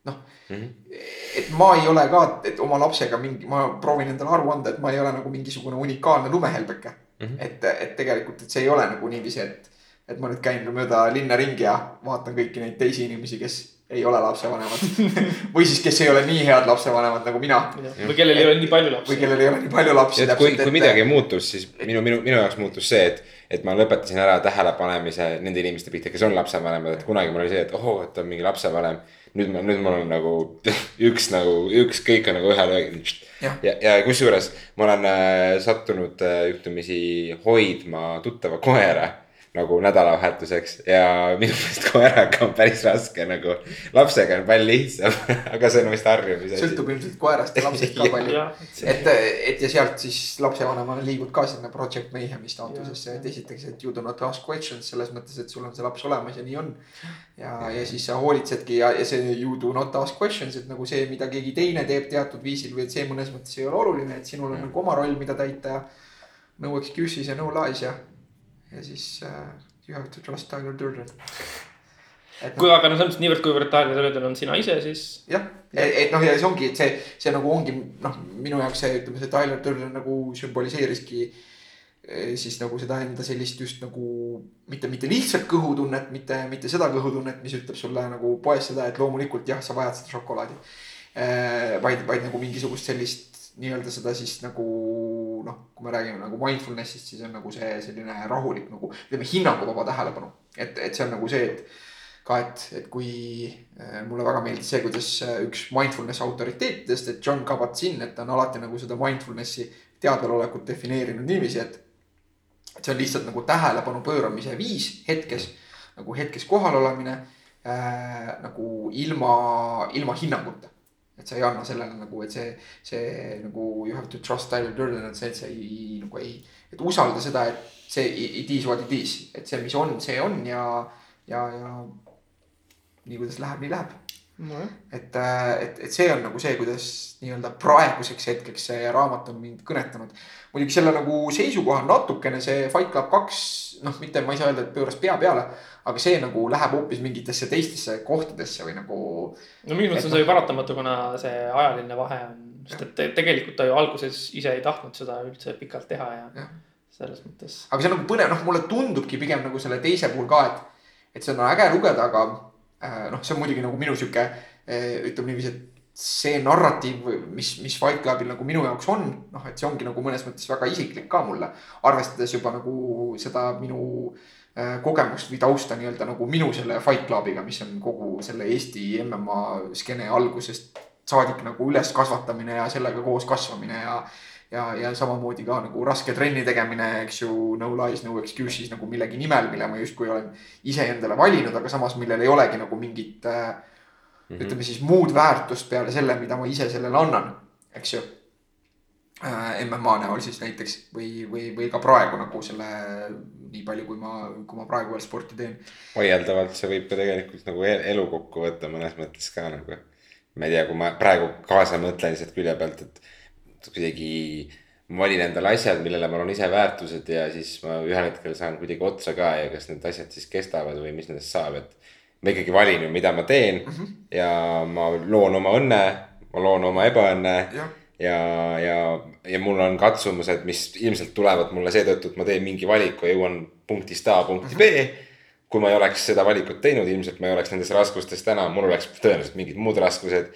Speaker 3: noh mm. -hmm. et ma ei ole ka, et oma lapsega mingi, ma proovin endale aru anda, et ma ei ole nagu mingisugune unikaalne lumehelbeke mm. -hmm. et, et tegelikult, et see ei ole nagu niiviisi, et, et ma nüüd käin mööda linna ringi ja vaatan kõiki neid teisi inimesi, kes ei ole lapsevanemad või siis, kes ei ole nii head lapsevanemad nagu mina.
Speaker 2: või kellel ei ole nii palju lapsi.
Speaker 3: või kellel ei ole nii palju lapsi.
Speaker 1: et kui, kui midagi muutus, siis minu, minu, minu jaoks muutus see, et, et ma lõpetasin ära tähelepanemise nende inimeste pihta, kes on lapsevanemad, et kunagi mul oli see, et ohoo, et on mingi lapsevanem. nüüd ma, nüüd mul on nagu üks nagu, üks kõik on nagu ühe löögi. ja, ja, ja kusjuures ma olen äh, sattunud äh, juhtumisi hoidma tuttava koera nagu nädalavahetuseks ja minu meelest koeraga on päris raske nagu. lapsega on palju lihtsam aga see on vist harjumise
Speaker 3: asi. sõltub ilmselt koerast ja lapsest ka palju et, et ja sealt siis lapsevanemana liigud ka sinna project mayhem'i staatusesse, et esiteks, et you do not ask questions selles mõttes, et sul on see laps olemas ja nii on. ja, ja siis sa hoolitsedki ja, ja see you do not ask questions, et nagu see, mida keegi teine teeb teatud viisil või et see mõnes mõttes ei ole oluline, et sinul on nagu oma roll, mida täita ja. no excuses ja no lies ja ja siis uh, you have to trust Tyler Durden.
Speaker 2: kui no, aga no selles mõttes niivõrd, kuivõrd Tyler Durden on sina ise, siis.
Speaker 3: jah, et noh, ja see ongi, et see, see nagu ongi noh, minu jaoks see, ütleme, see Tyler Durden nagu sümboliseeriski eh, siis nagu seda enda sellist just nagu mitte, mitte lihtsalt kõhutunnet, mitte, mitte seda kõhutunnet, mis ütleb sulle nagu poes seda, et loomulikult jah, sa vajad seda šokolaadi. Eh, vaid, vaid nagu mingisugust sellist nii-öelda seda siis nagu noh, kui me räägime nagu mindfulness'ist, siis on nagu see selline rahulik nagu ütleme hinnanguvaba tähelepanu. et, et see on nagu see, et ka, et, et kui äh, mulle väga meeldis see, kuidas äh, üks mindfulness autoriteetidest, et John Kabat-Zinn, et ta on alati nagu seda mindfulness'i teadvalolekut defineerinud niiviisi, et. et see on lihtsalt nagu tähelepanu pööramise viis hetkes, nagu hetkes kohal olemine äh, nagu ilma, ilma hinnanguta et sa ei anna sellele nagu, et see, see nagu you have to trust Tyler Durden, et see, et sa ei nagu ei, et usalda seda, et see it is what it is, et see, mis on, see on ja, ja, ja nii kuidas läheb, nii läheb.
Speaker 2: nojah,
Speaker 3: et, et, et see on nagu see, kuidas nii-öelda praeguseks hetkeks see raamat on mind kõnetanud. muidugi selle nagu seisukoha natukene see Fight Club kaks, noh, mitte ma ei saa öelda, et pööras pea peale, aga see nagu läheb hoopis mingitesse teistesse kohtadesse või nagu.
Speaker 2: no minu meelest on see ju paratamatu, kuna see ajaline vahe on, sest et te- tegelikult ta ju alguses ise ei tahtnud seda üldse pikalt teha ja
Speaker 3: Jah.
Speaker 2: selles mõttes.
Speaker 3: aga see on nagu põnev, noh, mulle tundubki pigem nagu selle teise puhul ka, et, et seda on äge lugeda, aga äh, noh, see on muidugi nagu minu sihuke äh, ütleme niiviisi, et see narratiiv, mis, mis Fight Clubil nagu minu jaoks on, noh, et see ongi nagu mõnes mõttes väga isiklik ka mulle. arvestades juba nagu seda minu äh, kogemust või tausta nii-öelda nagu minu selle Fight Clubiga, mis on kogu selle Eesti MMA skeene algusest saadik nagu üles kasvatamine ja sellega koos kasvamine ja ja, ja samamoodi ka nagu raske trenni tegemine, eks ju, no lies, no excuses nagu millegi nimel, mille ma justkui olen iseendale valinud, aga samas millel ei olegi nagu mingit äh, mm -hmm. ütleme siis muud väärtust peale selle, mida ma ise sellele annan, eks ju äh,. MMA näol siis näiteks või, või, või ka praegu nagu selle nii palju, kui ma, kui ma praegu veel sporti teen.
Speaker 1: vaieldavalt see võib ka tegelikult nagu el- elu kokku võtta mõnes mõttes ka nagu. ma ei tea, kui ma praegu kaasa mõtlen lihtsalt külje pealt, et kuidagi ma valin endale asjad, millele ma olen ise väärtused ja siis ma ühel hetkel saan kuidagi otsa ka ja kas need asjad siis kestavad või mis nendest saab, et ma ikkagi valin ju, mida ma teen mm -hmm. ja ma loon oma õnne, ma loon oma ebaõnne
Speaker 3: jah,
Speaker 1: ja, ja, ja mul on katsumused, mis ilmselt tulevad mulle seetõttu, et ma teen mingi valiku ja jõuan punktist A punkti B. kui ma ei oleks seda valikut teinud, ilmselt ma ei oleks nendes raskustes täna, mul oleks tõenäoliselt mingid muud raskused.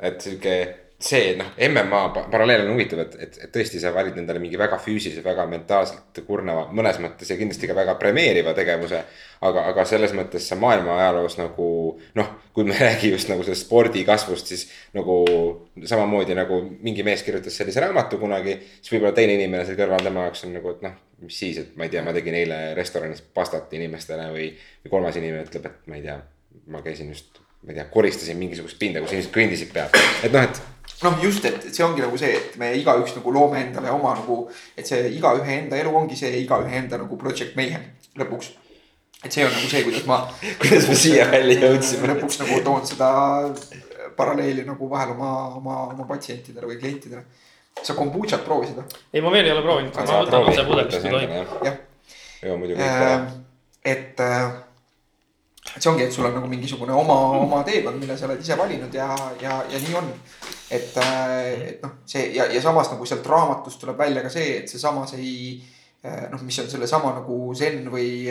Speaker 1: et sihuke see noh, MMA pa- paralleel on huvitav, et, et, et tõesti sa valid endale mingi väga füüsilise, väga mentaalselt kurnava, mõnes mõttes ja kindlasti ka väga premeeriva tegevuse. aga, aga selles mõttes sa maailma ajaloos nagu noh, kui me räägi just nagu sellest spordi kasvust, siis nagu samamoodi nagu mingi mees kirjutas sellise raamatu kunagi, siis võib-olla teine inimene seal kõrval tema jaoks on nagu, et noh, mis siis, et ma ei tea, ma tegin eile restoranis pastat inimestele või, või kolmas inimene ütleb, et ma ei tea, ma käisin just, ma ei tea, koristasin mingisugust pinda, kus inimesed kõndisid peal, et noh, et
Speaker 3: noh, just, et et see ongi nagu see, et me igaüks nagu loome endale oma nagu, et see igaühe enda elu ongi see igaühe enda nagu project mayhem lõpuks. et see on nagu see, kuidas ma.
Speaker 1: Kuidas me siia välja jõudsime?
Speaker 3: lõpuks nagu toon seda paralleeli nagu vahel oma, oma, oma patsientidele või klientidele. sa kombutšat proovisid või?
Speaker 2: ei, ma veel ei ole proovinud, ma võtan otse pudelist, kui tohib.
Speaker 3: jah,
Speaker 1: ja muidugi
Speaker 3: Äh, et, see ongi, et sul on nagu mingisugune oma, oma teekond, mille sa oled ise valinud ja, ja, ja nii on. et, et noh, see ja, ja samas nagu sealt raamatust tuleb välja ka see, et see samas ei noh, mis on sellesama nagu zen või,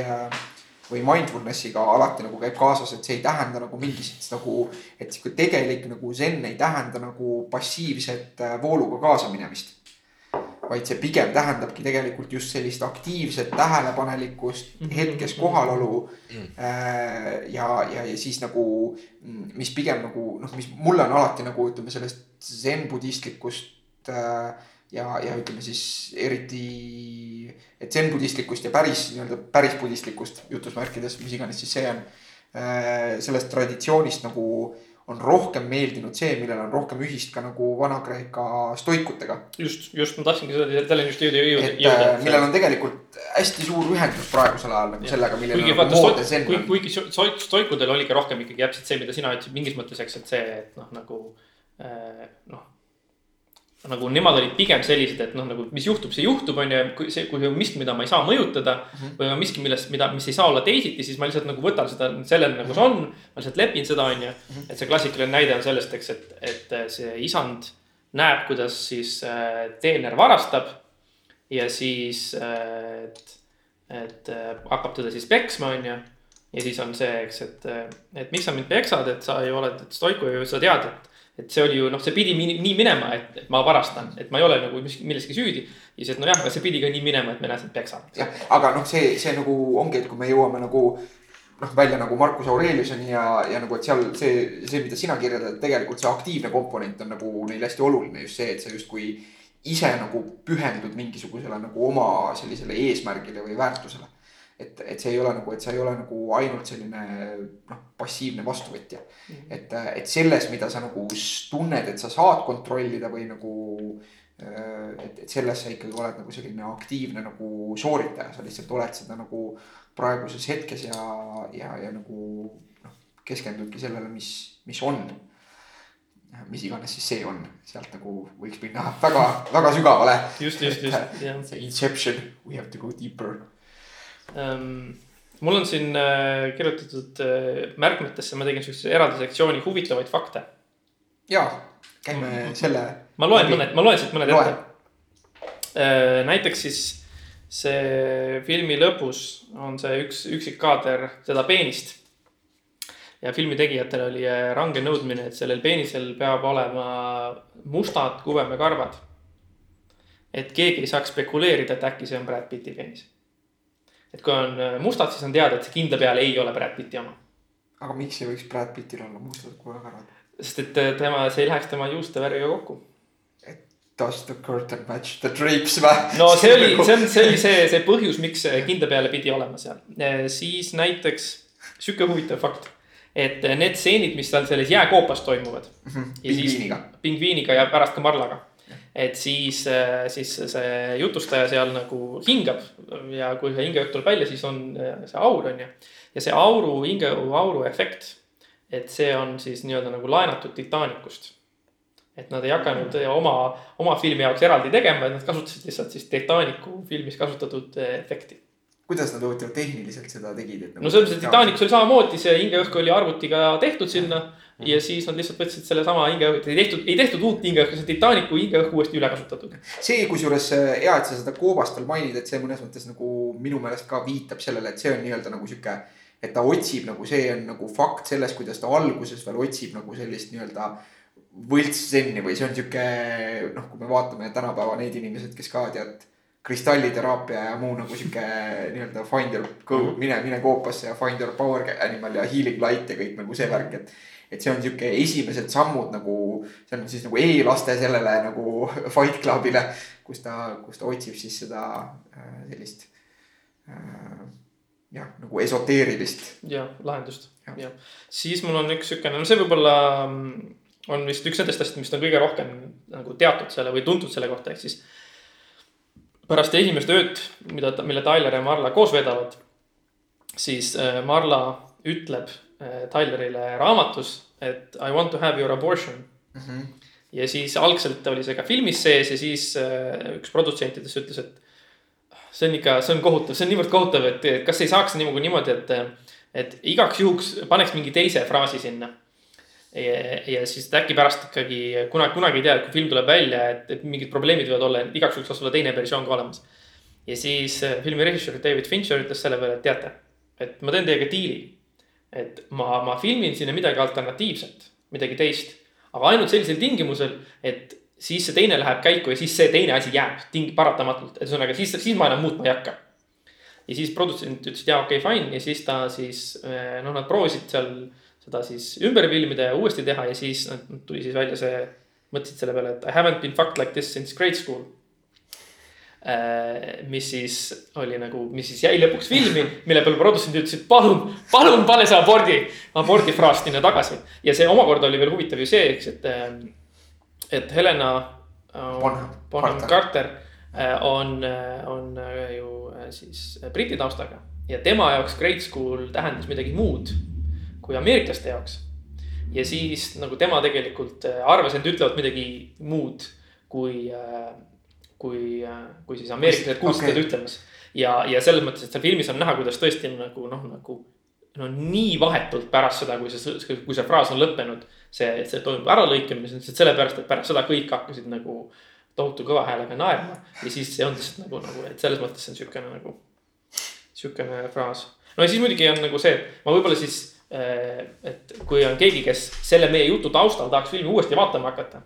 Speaker 3: või mindfulness'iga alati nagu käib kaasas, et see ei tähenda nagu mingit nagu, et sihuke tegelik nagu zen ei tähenda nagu passiivset äh, vooluga kaasaminemist vaid see pigem tähendabki tegelikult just sellist aktiivset tähelepanelikkust, hetkes kohalolu. ja, ja, ja siis nagu, mis pigem nagu noh, mis mulle on alati nagu ütleme sellest zen-budistlikust äh, ja, ja ütleme siis eriti, et zen-budistlikust ja päris nii-öelda päris budistlikust jutusmärkides, mis iganes siis see on. sellest traditsioonist nagu on rohkem meeldinud see, millel on rohkem ühist ka nagu Vana-Kreeka stoikutega
Speaker 2: just, just ma tahtsingi seda, selleni just jõuda, jõuda,
Speaker 3: et äh, millel
Speaker 2: jõuda.
Speaker 3: on tegelikult hästi suur ühendus praegusel ajal nagu sellega, milline
Speaker 2: kuigi
Speaker 3: nagu
Speaker 2: vaata
Speaker 3: moodne, zen
Speaker 2: kuigi,
Speaker 3: on.
Speaker 2: kuigi stoik- stoikudel oligi rohkem ikkagi täpselt see, mida sina ütlesid mingis mõttes, eks, et see, et noh, nagu äh, noh. Nagu nemad olid pigem sellised, et noh, nagu mis juhtub, see juhtub, on ju, kui see, kui on miski, mida ma ei saa mõjutada mm.
Speaker 3: Mhm.
Speaker 2: -hmm. või on miski, millest, mida, mis ei saa olla teisiti, siis ma lihtsalt nagu võtan seda sellena nagu see on. ma lihtsalt lepin seda, on ju. et see klassikaline näide on sellest, eks, et, et see isand näeb, kuidas siis äh, teener varastab. ja siis äh,, et, et äh, hakkab teda siis peksma, on ju. ja siis on see, eks, et, et miks sa mind peksad, et sa ju oled stoiku ju, sa tead, et et see oli ju noh, see pidi nii minema, et, ma varastan, et ma ei ole nagu milleski süüdi. ja siis, et nojah, aga see pidi ka nii minema, et näe sind peksame.
Speaker 3: jah, aga noh, see, see nagu ongi, et kui me jõuame nagu noh, välja nagu Marcus Aureliuseni ja, ja nagu, et seal see, see, mida sina kirjeldad, tegelikult see aktiivne komponent on nagu neil hästi oluline just see, et sa justkui ise nagu pühendud mingisugusele nagu oma sellisele eesmärgile või väärtusele. et, et see ei ole nagu, et sa ei ole nagu ainult selline noh, passiivne vastuvõtja. et, et selles, mida sa nagu tunned, et sa saad kontrollida või nagu äh, et, et selles sa ikkagi oled nagu selline aktiivne nagu sooritaja, sa lihtsalt oled seda nagu praeguses hetkes ja, ja, ja nagu noh, keskendudki sellele, mis, mis on. mis iganes siis see on, sealt nagu võiks minna väga, väga sügavale.
Speaker 2: just, just, just, jah.
Speaker 3: see Inception, we have to go deeper.
Speaker 2: ähm,. mul on siin äh, kirjutatud äh, märkmetesse, ma tegin siukse eraldi sektsiooni huvitavaid fakte.
Speaker 3: ja, käime selle.
Speaker 2: ma loen mõned, ma loen siit mõned
Speaker 3: Loe.
Speaker 2: ette. näiteks siis see filmi lõpus on see üks üksikkaader seda peenist. ja filmi tegijatel oli äh, range nõudmine, et sellel peenisel peab olema mustad kubemekarvad. et keegi ei saaks spekuleerida, et äkki see on Brad Pitti peenis. Et kui on äh, mustad, siis on teada, et see kindla peale ei ole Brad Pitti oma.
Speaker 3: aga miks ei võiks Brad Pittil olla mustad kuulakarvad?
Speaker 2: sest et äh, tema, see ei läheks tema juuste värviga kokku.
Speaker 3: Does the curtain match the drapes või?
Speaker 2: no see oli, see on, see oli see, see põhjus, miks see kindla peale pidi olema seal. siis näiteks sihuke huvitav fakt, et need stseenid, mis seal selles jääkoopas toimuvad. ja siis
Speaker 3: pingviiniga.
Speaker 2: pingviiniga ja pärast ka marlaga. Et siis, siis see jutustaja seal nagu hingab ja kui see hingejutt tuleb välja, siis on äh, see aur on ju. ja see auru, hingeauru efekt, et see on siis nii-öelda nagu laenatud Titanicust et nad ei hakanud oma, oma filmi jaoks eraldi tegema, et nad kasutasid lihtsalt siis Titanicu filmis kasutatud eh, efekti.
Speaker 3: Kuidas nad huvitav tehniliselt seda tegid, et nagu
Speaker 2: no selles mõttes, et Titanicus oli samamoodi, see hingeõhk oli arvutiga tehtud sinna ja siis nad lihtsalt võtsid sellesama hingeõhku, ei tehtud, ei tehtud uut hingeõhku, see Titanicu hingeõhk uuesti üle kasutatud.
Speaker 3: see, kusjuures äh, hea, et sa seda koobast veel mainid, et see mõnes mõttes nagu minu meelest ka viitab sellele, et see on nii-öelda nagu sihuke. et ta otsib nagu see on nagu fakt selles, kuidas ta alguses veel otsib nagu sellist nii-öelda võltssenni või see on sihuke noh, kui me vaatame tänapäeva neid inimesed, kes ka tead. Kristalliteraapia ja muu nagu sihuke nii-öelda find your go, mine, mine koopasse ja find your power animal ja healing light ja kõik nagu see värk, et et see on sihuke esimesed sammud nagu, see on siis nagu eelaste sellele nagu Fight Clubile, kus ta, kus ta otsib siis seda äh, sellist äh, jah, nagu esoteerilist.
Speaker 2: ja lahendust
Speaker 3: Jah.
Speaker 2: ja siis mul on üks siukene, no see võib-olla mm, on vist üks nendest asjadest, mis on kõige rohkem nagu teatud selle või tuntud selle kohta, ehk siis. Pärast esimest ööd, mida, mille Tyler ja Marla koos veedavad, siis äh, Marla ütleb äh, Tylerile raamatus, et I want to have your abortion ja siis algselt oli see ka filmis sees ja siis äh, üks produtsentidest ütles, et see on ikka, see on kohutav, see on niivõrd kohutav, et kas ei saaks nagu niimoodi, et, et igaks juhuks paneks mingi teise fraasi sinna. ja, ja siis äkki pärast ikkagi kunagi, kunagi ei tea, kui film tuleb välja, et, et mingid probleemid võivad olla, igaks juhuks oleks olla teine versioon ka olemas. ja siis äh, filmi režissöör David Fincher ütles selle peale, et teate, et ma teen teiega diili. et ma, ma filmin sinna midagi alternatiivset, midagi teist, aga ainult sellisel tingimusel, et siis see teine läheb käiku ja siis see teine asi jääb ting-, paratamatult, ühesõnaga siis, siis ma enam muutma ei hakka. ja siis produtsent ütles, et jaa, okei okay,, fine ja siis ta siis noh, nad proovisid seal seda siis ümber filmida ja uuesti teha ja siis nad tuli siis välja see, mõtlesid selle peale, et I haven't been fucked like this since grade school. mis siis oli nagu, mis siis jäi lõpuks filmi, mille peale produtsendid ütlesid, palun, palun pane see abordi, abordi fraas sinna tagasi. ja see omakorda oli veel huvitav ju see, eks, et, et Helena äh,
Speaker 3: Bonham
Speaker 2: Bonham
Speaker 3: Carter.
Speaker 2: Äh, on, on äh, ju äh, siis briti taustaga ja tema jaoks grade school tähendas midagi muud kui ameeriklaste jaoks. ja siis nagu tema tegelikult äh, arvas, et ütlevad midagi muud kui, kui, kui siis ameeriklased kuulsid teda ütlemas. ja, ja selles mõttes, et seal filmis on näha, kuidas tõesti on nagu noh, nagu no nii vahetult pärast seda, kui see, kui see fraas on lõppenud, see, see toimub on lihtsalt sellepärast, et pärast seda kõik hakkasid nagu tohutu kõva häälega naerma ja siis see on lihtsalt nagu, nagu, et selles mõttes see on siukene nagu, siukene fraas. no ja siis muidugi on nagu see, et ma võib-olla siis, et kui on keegi, kes selle meie jutu taustal tahaks filmi uuesti vaatama hakata,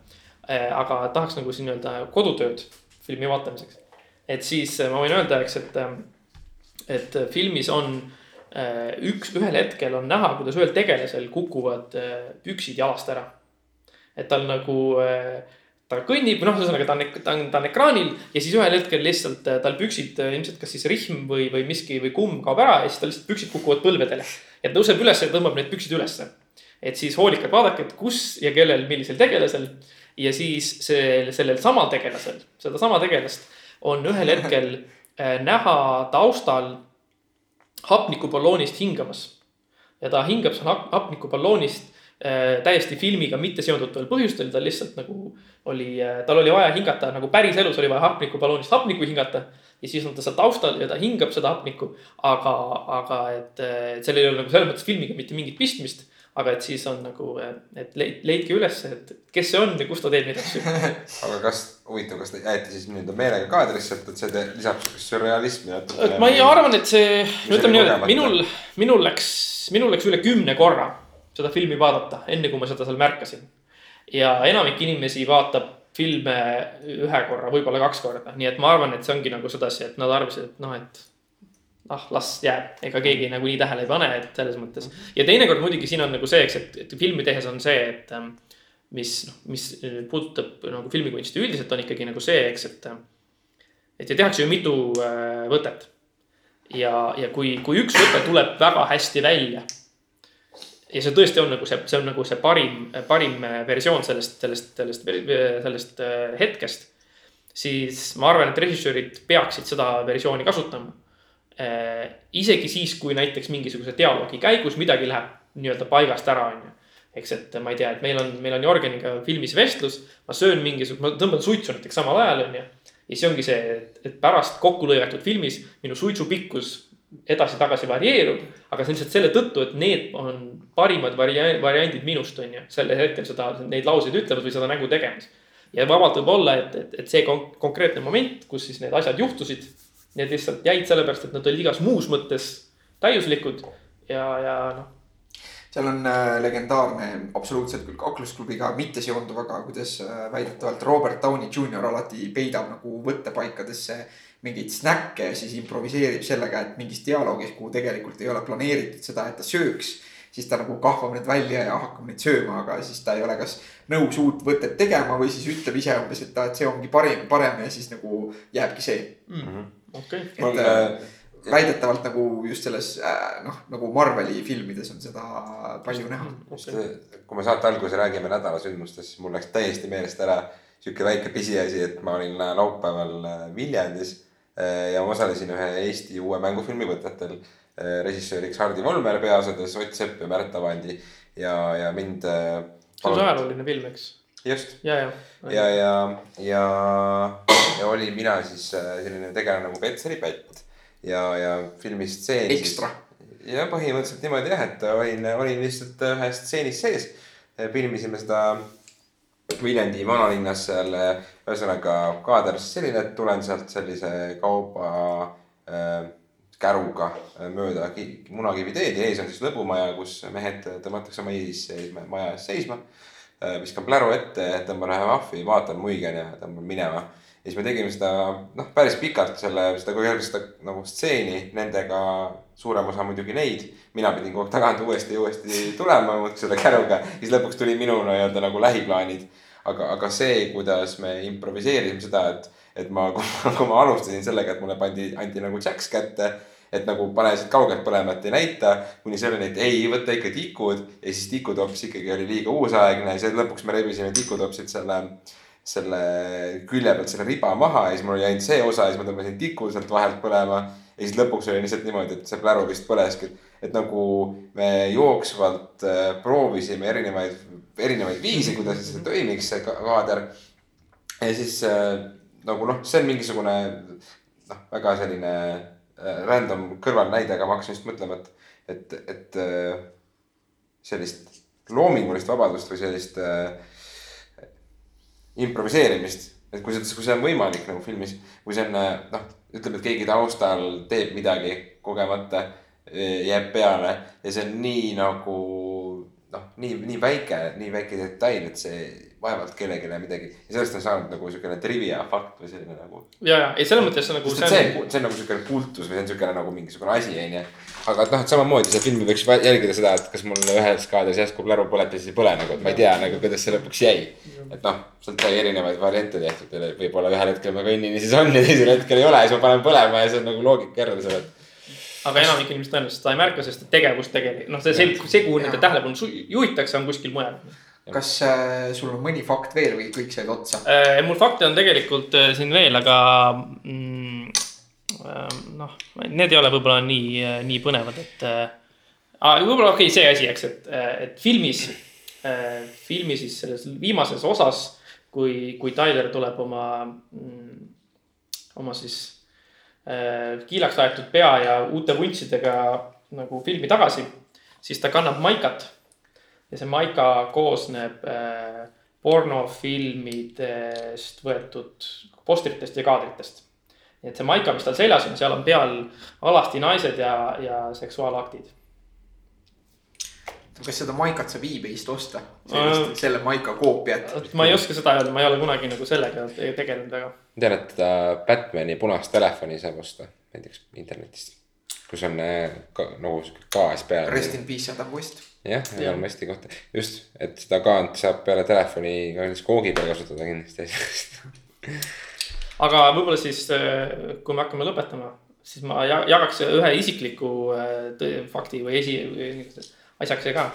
Speaker 2: aga tahaks nagu siin nii-öelda kodutööd filmi vaatamiseks, et siis ma võin öelda, eks, et, et filmis on äh, üks, ühel hetkel on näha, kuidas ühel tegelasel kukuvad äh, püksid jalast ära. et tal nagu äh, ta kõnnib, noh, ühesõnaga ta on, ta on, ta on ekraanil ja siis ühel hetkel lihtsalt äh, tal püksid äh, ilmselt kas siis rihm või, või miski või kumm kaob ära ja siis tal lihtsalt püksid kukuvad põlvedele. ja ta tõuseb üles ja tõmbab need püksid ülesse. et siis hoolikalt vaadake, et kus ja kellel, millisel tegelasel. ja siis see, sellel samal tegelasel, sedasama tegelast on ühel hetkel äh, näha taustal hapnikuballoonist hingamas. ja ta hingab seal hap- hapnikuballoonist täiesti filmiga mitte seonduvatel põhjustel, tal lihtsalt nagu oli, tal oli vaja hingata nagu päriselus oli vaja hapnikuballonist hapnikku hingata. ja siis on ta seal taustal ja ta hingab seda hapnikku, aga, aga et, et sellel ei ole nagu selles mõttes filmiga mitte mingit pistmist. aga et siis on nagu, et leid- leidke ülesse, et kes see on ja kus ta teeb neid asju.
Speaker 1: aga kas, huvitav, kas ta jäeti siis nii-öelda meelega kaadrisse, et, et see te- lisab sürrealismi natukene?
Speaker 2: ma ei arvan, et see, ütleme niimoodi, et minul, minul läks, minul läks üle kümne korra seda filmi vaadata, enne kui ma seda seal märkasin. ja enamik inimesi vaatab filme ühe korra, võib-olla kaks korda, nii et ma arvan, et see ongi nagu sedasi, et nad arvasid, et noh, et ah, las jääb, ega keegi nagunii tähele ei pane, et selles mõttes. ja teinekord muidugi siin on nagu see, eks, et, et filmi tehes on see, et ähm, mis, noh, mis äh, puudutab nagu filmikunsti üldiselt on ikkagi nagu see, eks, et. et ja tehakse ju mitu äh, võtet. ja, ja kui, kui üks võte tuleb väga hästi välja. Ja see tõesti on nagu see, see on nagu see parim, parim äh, versioon sellest, sellest, sellest, sellest äh, hetkest. siis ma arvan, et režissöörid peaksid seda versiooni kasutama Äh, isegi siis, kui näiteks mingisuguse dialoogi käigus midagi läheb nii-öelda paigast ära, on ju. eks, et ma ei tea, et meil on, meil on Jorgeniga filmis vestlus, ma söön mingisugust, ma tõmban suitsu näiteks samal ajal, on ju. ja siis ongi see, et pärast kokku lõigatud filmis minu suitsu pikkus edasi-tagasi varieerub. aga see on lihtsalt selle tõttu, et need on parimad varia-, variandid minust, on ju. sellel hetkel seda, neid lauseid ütlemas või seda nägu tegemas. ja vabalt võib olla, et, et, et see kon- konkreetne moment, kus siis need asjad juhtusid Need lihtsalt jäid sellepärast, et nad olid igas muus mõttes täiuslikud ja, ja noh.
Speaker 3: seal on äh, legendaarne, absoluutselt küll kaklusklubiga mitte seonduv, aga kuidas äh, väidetavalt Robert Downey Jr alati peidab nagu võttepaikadesse mingeid snäkke ja siis improviseerib sellega, et mingis dialoogis, kuhu tegelikult ei ole planeeritud seda, et ta sööks. siis ta nagu kahvab need välja ja hakkab neid sööma, aga siis ta ei ole kas nõus uut võtet tegema või siis ütleb ise umbes, et ta, et see ongi parim, parem ja siis nagu jääbki see.
Speaker 2: okei,
Speaker 1: mul
Speaker 3: et
Speaker 1: äh,
Speaker 3: äh, väidetavalt nagu just selles äh, noh, nagu Marveli filmides on seda palju näha.
Speaker 1: Just, kui me saate alguses räägime nädalasündmustest, siis mul läks täiesti meelest ära sihuke väike pisiasi, et ma olin laupäeval äh, Viljandis äh, ja ma osalesin ühe Eesti uue mängufilmi võtetel. režissööriks Hardi Volmer peaosades Ott Sepp ja Märt Avandi ja, ja mind.
Speaker 2: see on see ajalooline film, eks.
Speaker 1: just
Speaker 2: ja, ja.
Speaker 1: ja, ja, ja, ja olin mina siis äh, selline tegelane nagu Petseri Pätt ja, ja filmi stseen.
Speaker 3: Ekstra.
Speaker 1: ja põhimõtteliselt niimoodi jah, et olin, olin lihtsalt ühes stseenis sees. filmisime seda Viljandi vanalinnas seal, ühesõnaga kaader siis selline, et tulen sealt sellise kauba äh, käruga mööda ki- Munakivi teed ja ees on siis lõbumaja, kus mehed tõmmatakse maja sisse, maja ees seisma. viskan pläru ette, tõmban ühe vahvi, vaatan, muigan ja tõmban minema. ja siis me tegime seda noh, päris pikalt selle, seda aeg seda nagu stseeni nendega, suurem osa muidugi neid. mina pidin kogu aeg tagant uuesti ja uuesti tulema muudkui selle käruga, siis lõpuks tuli minu nii-öelda nagu lähiplaanid. aga, aga see, kuidas me improviseerisime seda, et, et ma, kui ma alustasin sellega, et mulle pandi, anti nagu tšäks kätte et nagu pane siit kaugelt põlema, et ei näita, kuni selleni, et ei, võta ikka tikud ja siis tikutops ikkagi oli liiga uusaegne ja siis lõpuks me rebisime tikutopsid selle, selle külje pealt selle riba maha ja siis mul oli ainult see osa ja siis ma tõmbasin tiku sealt vahelt põlema. ja siis lõpuks oli lihtsalt niimoodi, et see pläru vist põleski, et nagu me jooksvalt äh, proovisime erinevaid, erinevaid viise, kuidas see toimiks, see ka- kaader. ja siis äh, nagu noh, see on mingisugune noh, väga selline äh, random kõrvalnäide, aga ma hakkasin just mõtlema, et, et, et äh, sellist loomingulist vabadust või sellist äh, improviseerimist, et kui see, kui see on võimalik nagu filmis, kui see on noh, ütleme, et keegi taustal teeb midagi kogemata, jääb peale ja see on nii nagu noh, nii, nii väike, nii väike detail, et see vaevalt kellelegi midagi ja sellest on saanud nagu siukene trivia fakt või selline nagu
Speaker 2: ja, ja ei, selles mõttes see nagu
Speaker 1: see on, see on nagu siukene kultus või see on siukene nagu mingisugune asi, onju. aga et noh, et samamoodi seda filmi võiks jälgida seda, et kas mul ühes kaadris järsku pläru põletas ja siis ei põle nagu, et ma ei tea nagu, kuidas see lõpuks jäi. et noh, sealt sai erinevaid variante tehtud ja võib-olla ühel hetkel ma kõnnin ja siis on ja teisel hetkel ei ole ja siis ma panen põlema ja see on nagu loogika jälle seal, et.
Speaker 2: Aga enamik inimesi tõenäoliselt seda ei märka, sest et tegevus tegelikult, noh, see, see, see, kuhu nende tähelepanu juhitakse, on kuskil mujal.
Speaker 3: kas äh, sul on mõni fakt veel või kõik said otsa?
Speaker 2: mul fakte on tegelikult äh, siin veel, aga mm, äh, noh, need ei ole võib-olla nii, nii põnevad, et äh, võib-olla okei okay,, see asi, eks, et, et filmis äh, filmi siis selles viimases osas, kui, kui Tyler tuleb oma, oma siis äh, kiilaks aetud pea ja uute vuntsidega nagu filmi tagasi, siis ta kannab maikat. ja see maika koosneb äh, pornofilmidest võetud postritest ja kaadritest. nii et see maika, mis tal seljas on, seal on peal alasti naised ja, ja seksuaalaktid.
Speaker 3: Kas seda maikat saab e-base'ist osta?
Speaker 2: Äh.
Speaker 3: selle maika koopiat.
Speaker 2: ma ei oska seda öelda, ma ei ole kunagi nagu sellega te- tegelenud väga.
Speaker 4: ma tean, et seda Batman'i punast telefoni saab osta näiteks internetist. kus on äh, ka, nagu sihuke gaas peal.
Speaker 3: Rest in peace Adam West.
Speaker 4: jah. Elon Musk'i kohta, just, et seda kaant saab peale telefoni ka näiteks koogi peal kasutada kindlasti.
Speaker 2: aga võib-olla siis, kui me hakkame lõpetama, siis ma ja- jagaks ühe isikliku äh, fakti või esi, asjakese ka.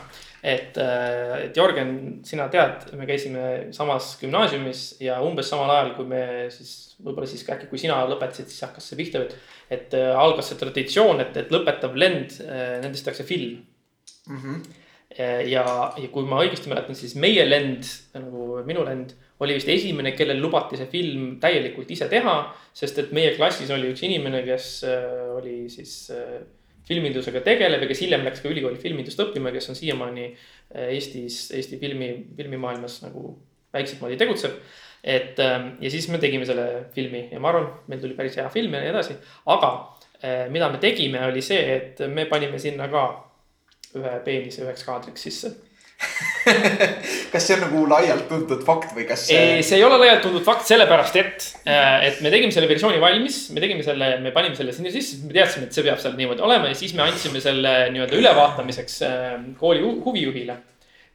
Speaker 2: et, et Jörgen, sina tead, me käisime samas gümnaasiumis ja umbes samal ajal, kui me siis võib-olla siis ka äkki, kui sina lõpetasid, siis hakkas see pihta, et, et äh, algas see traditsioon, et, et lõpetav lend, nendest tehakse film ja, ja kui ma õigesti mäletan, siis meie lend nagu minu lend oli vist esimene, kellel lubati see film täielikult ise teha. sest et meie klassis oli üks inimene, kes äh, oli siis äh, filmindusega tegeleb ja kes hiljem läks ka ülikooli filmindust õppima, kes on siiamaani äh, Eestis, Eesti filmi, filmimaailmas nagu väikselt moodi tegutseb. et ähm, ja siis me tegime selle filmi ja ma arvan, meil tuli päris hea film ja nii edasi, aga äh, mida me tegime, oli see, et me panime sinna ka ühe peenise üheks kaadriks sisse.
Speaker 3: kas see on nagu laialt tuntud fakt või kas
Speaker 2: ei, see ei ole laialt tuntud fakt, sellepärast et, et me tegime selle versiooni valmis, me tegime selle, me panime selle sinna sisse, me teadsime, et see peab seal niimoodi olema ja siis me andsime selle nii-öelda ülevaatamiseks äh, kooli hu- huvijuhile.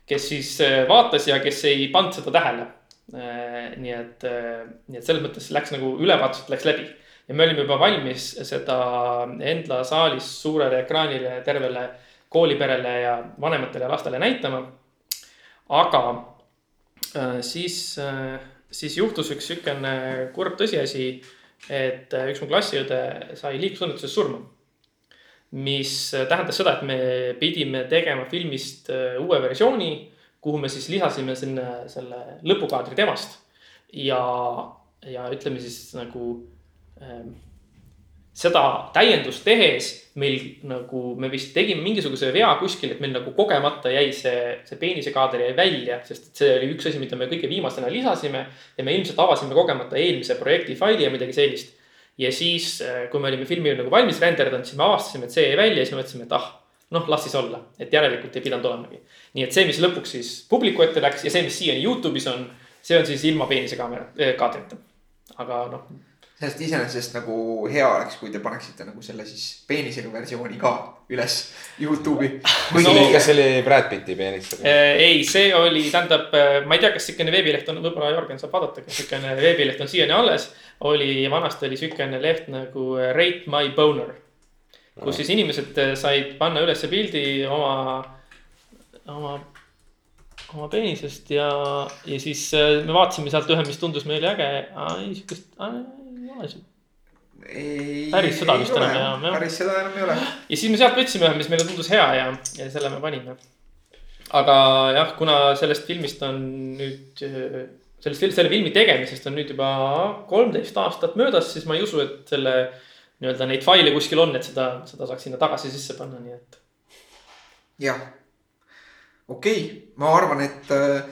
Speaker 2: kes siis äh, vaatas ja kes ei pannud seda tähele. nii et, nii et selles mõttes läks nagu ülevaatused läks läbi ja me olime juba valmis seda Endla saalis suurele ekraanile tervele kooliperele ja vanematele ja lastele näitama. aga äh, siis, siis juhtus üks sihukene kurb tõsiasi, et äh, üks mu klassiõde sai liiklusõnnetuses surma. mis tähendas seda, et me pidime tegema filmist äh, uue versiooni, kuhu me siis lisasime sinna selle lõpukaadri temast. ja, ja ütleme siis nagu ähm, seda täiendust tehes meil nagu, me vist tegime mingisuguse vea kuskil, et meil nagu kogemata jäi see, see peenisekaader jäi välja, sest et see oli üks asi, mida me kõige viimasena lisasime. ja me ilmselt avasime kogemata eelmise projekti faili ja midagi sellist. ja siis, kui me olime filmi nagu valmis renderdanud, siis me avastasime, et see jäi välja ja siis me mõtlesime, et ah, noh, las siis olla, et järelikult ei pidanud olemagi. nii et see, mis lõpuks siis publiku ette läks ja see, mis siiani Youtube'is on, see on siis ilma peenisekaamera, kaadrita. aga noh,
Speaker 3: sellest iseenesest nagu hea oleks, kui te paneksite nagu selle siis peenisega versiooni ka üles Youtube'i.
Speaker 4: kas see oli, kas see oli Brad Pitti peenis?
Speaker 2: Eh, ei, see oli, tähendab, ma ei tea, kas siukene veebileht on, võib-olla Jörgen saab vaadata, kas siukene veebileht on siiani alles. oli, vanasti oli siukene leht nagu Rate my boner. kus siis inimesed said panna ülesse pildi oma, oma, oma peenisest ja, ja siis me vaatasime sealt ühe, mis tundus meile äge. ei ole siukest. Päris seda vist enam ole, jah.
Speaker 3: päris seda enam ei ole.
Speaker 2: ja siis me sealt võtsime ühe, mis meile tundus hea ja, ja selle me panime. aga jah, kuna sellest filmist on nüüd, sellest, selle filmi tegemisest on nüüd juba kolmteist aastat möödas, siis ma ei usu, et selle nii-öelda neid faile kuskil on, et seda, seda saaks sinna tagasi sisse panna, nii et.
Speaker 3: jah, okei okay., ma arvan, et äh,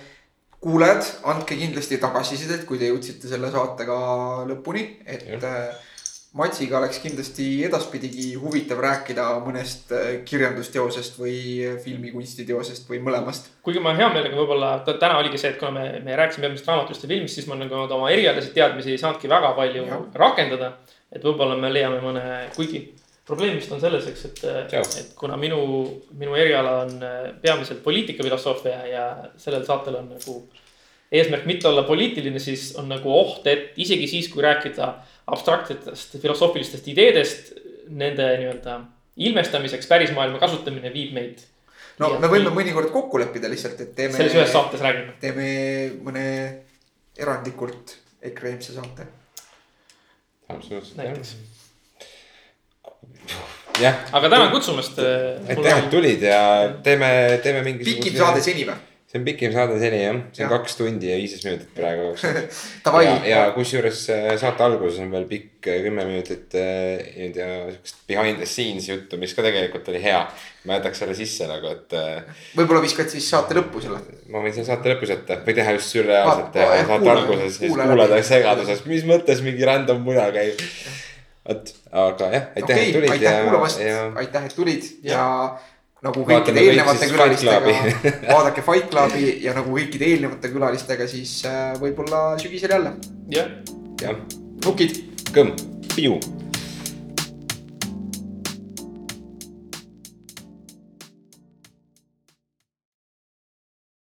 Speaker 3: kuulajad, andke kindlasti tagasisidet, kui te jõudsite selle saatega lõpuni, et äh, Matsiga oleks kindlasti edaspidigi huvitav rääkida mõnest äh, kirjandusteosest või filmikunstiteosest või mõlemast.
Speaker 2: kuigi ma hea meelega võib-olla, täna oligi see, et kuna me, me rääkisime peamiselt raamatust ja filmist, siis ma nagu oma erialaseid teadmisi ei saanudki väga palju
Speaker 3: Jah.
Speaker 2: rakendada. et võib-olla me leiame mõne, kuigi probleem vist on selles, eks, et, et kuna minu, minu eriala on äh, peamiselt poliitikafilosoofia ja sellel saatel on nagu eesmärk mitte olla poliitiline, siis on nagu oht, et isegi siis, kui rääkida abstraktsetest filosoofilistest ideedest, nende nii-öelda ilmestamiseks päris maailma kasutamine viib meid.
Speaker 3: no me võime mõnikord kokku leppida lihtsalt, et teeme,
Speaker 2: selles ühes saates räägime.
Speaker 3: teeme mõne erandlikult EKRE-mse saate.
Speaker 4: absoluutselt
Speaker 2: näiteks.
Speaker 4: Jah.
Speaker 2: aga tänan kutsumast.
Speaker 4: aitäh, et tulid ja teeme, teeme mingisuguse.
Speaker 3: pikim saade seni või?
Speaker 1: see on pikim saade seni jah, see on
Speaker 3: Jah.
Speaker 1: kaks tundi ja viisteist minutit praegu. Ja, ja kusjuures äh, saate alguses on veel pikk äh, kümme minutit äh, nii-öelda siukest behind the scenes juttu, mis ka tegelikult oli hea. ma jätaks selle sisse nagu, et äh,
Speaker 3: võib-olla viskad siis saate lõppu selle.
Speaker 1: ma võin selle saate lõpus jätta või teha just sürreaalselt
Speaker 3: Vaata,
Speaker 1: teha saate alguses, siis
Speaker 3: läbi.
Speaker 1: segaduses, mis mõttes mingi random muna käib. vot, aga jah, aitäh,
Speaker 3: okei
Speaker 1: et, tulid
Speaker 3: aitäh
Speaker 1: ja,
Speaker 3: kuulamast.
Speaker 1: ja,
Speaker 3: aitäh, et tulid. Ja nagu
Speaker 1: Vaatame
Speaker 3: kõikide
Speaker 1: kõik
Speaker 3: eelnevate külalistega vaadake Fight Clubi ja nagu kõikide eelnevate külalistega, siis äh, võib-olla sügisel jälle.
Speaker 2: jah.
Speaker 1: Jah,
Speaker 3: nukid.
Speaker 1: Kõmm, piu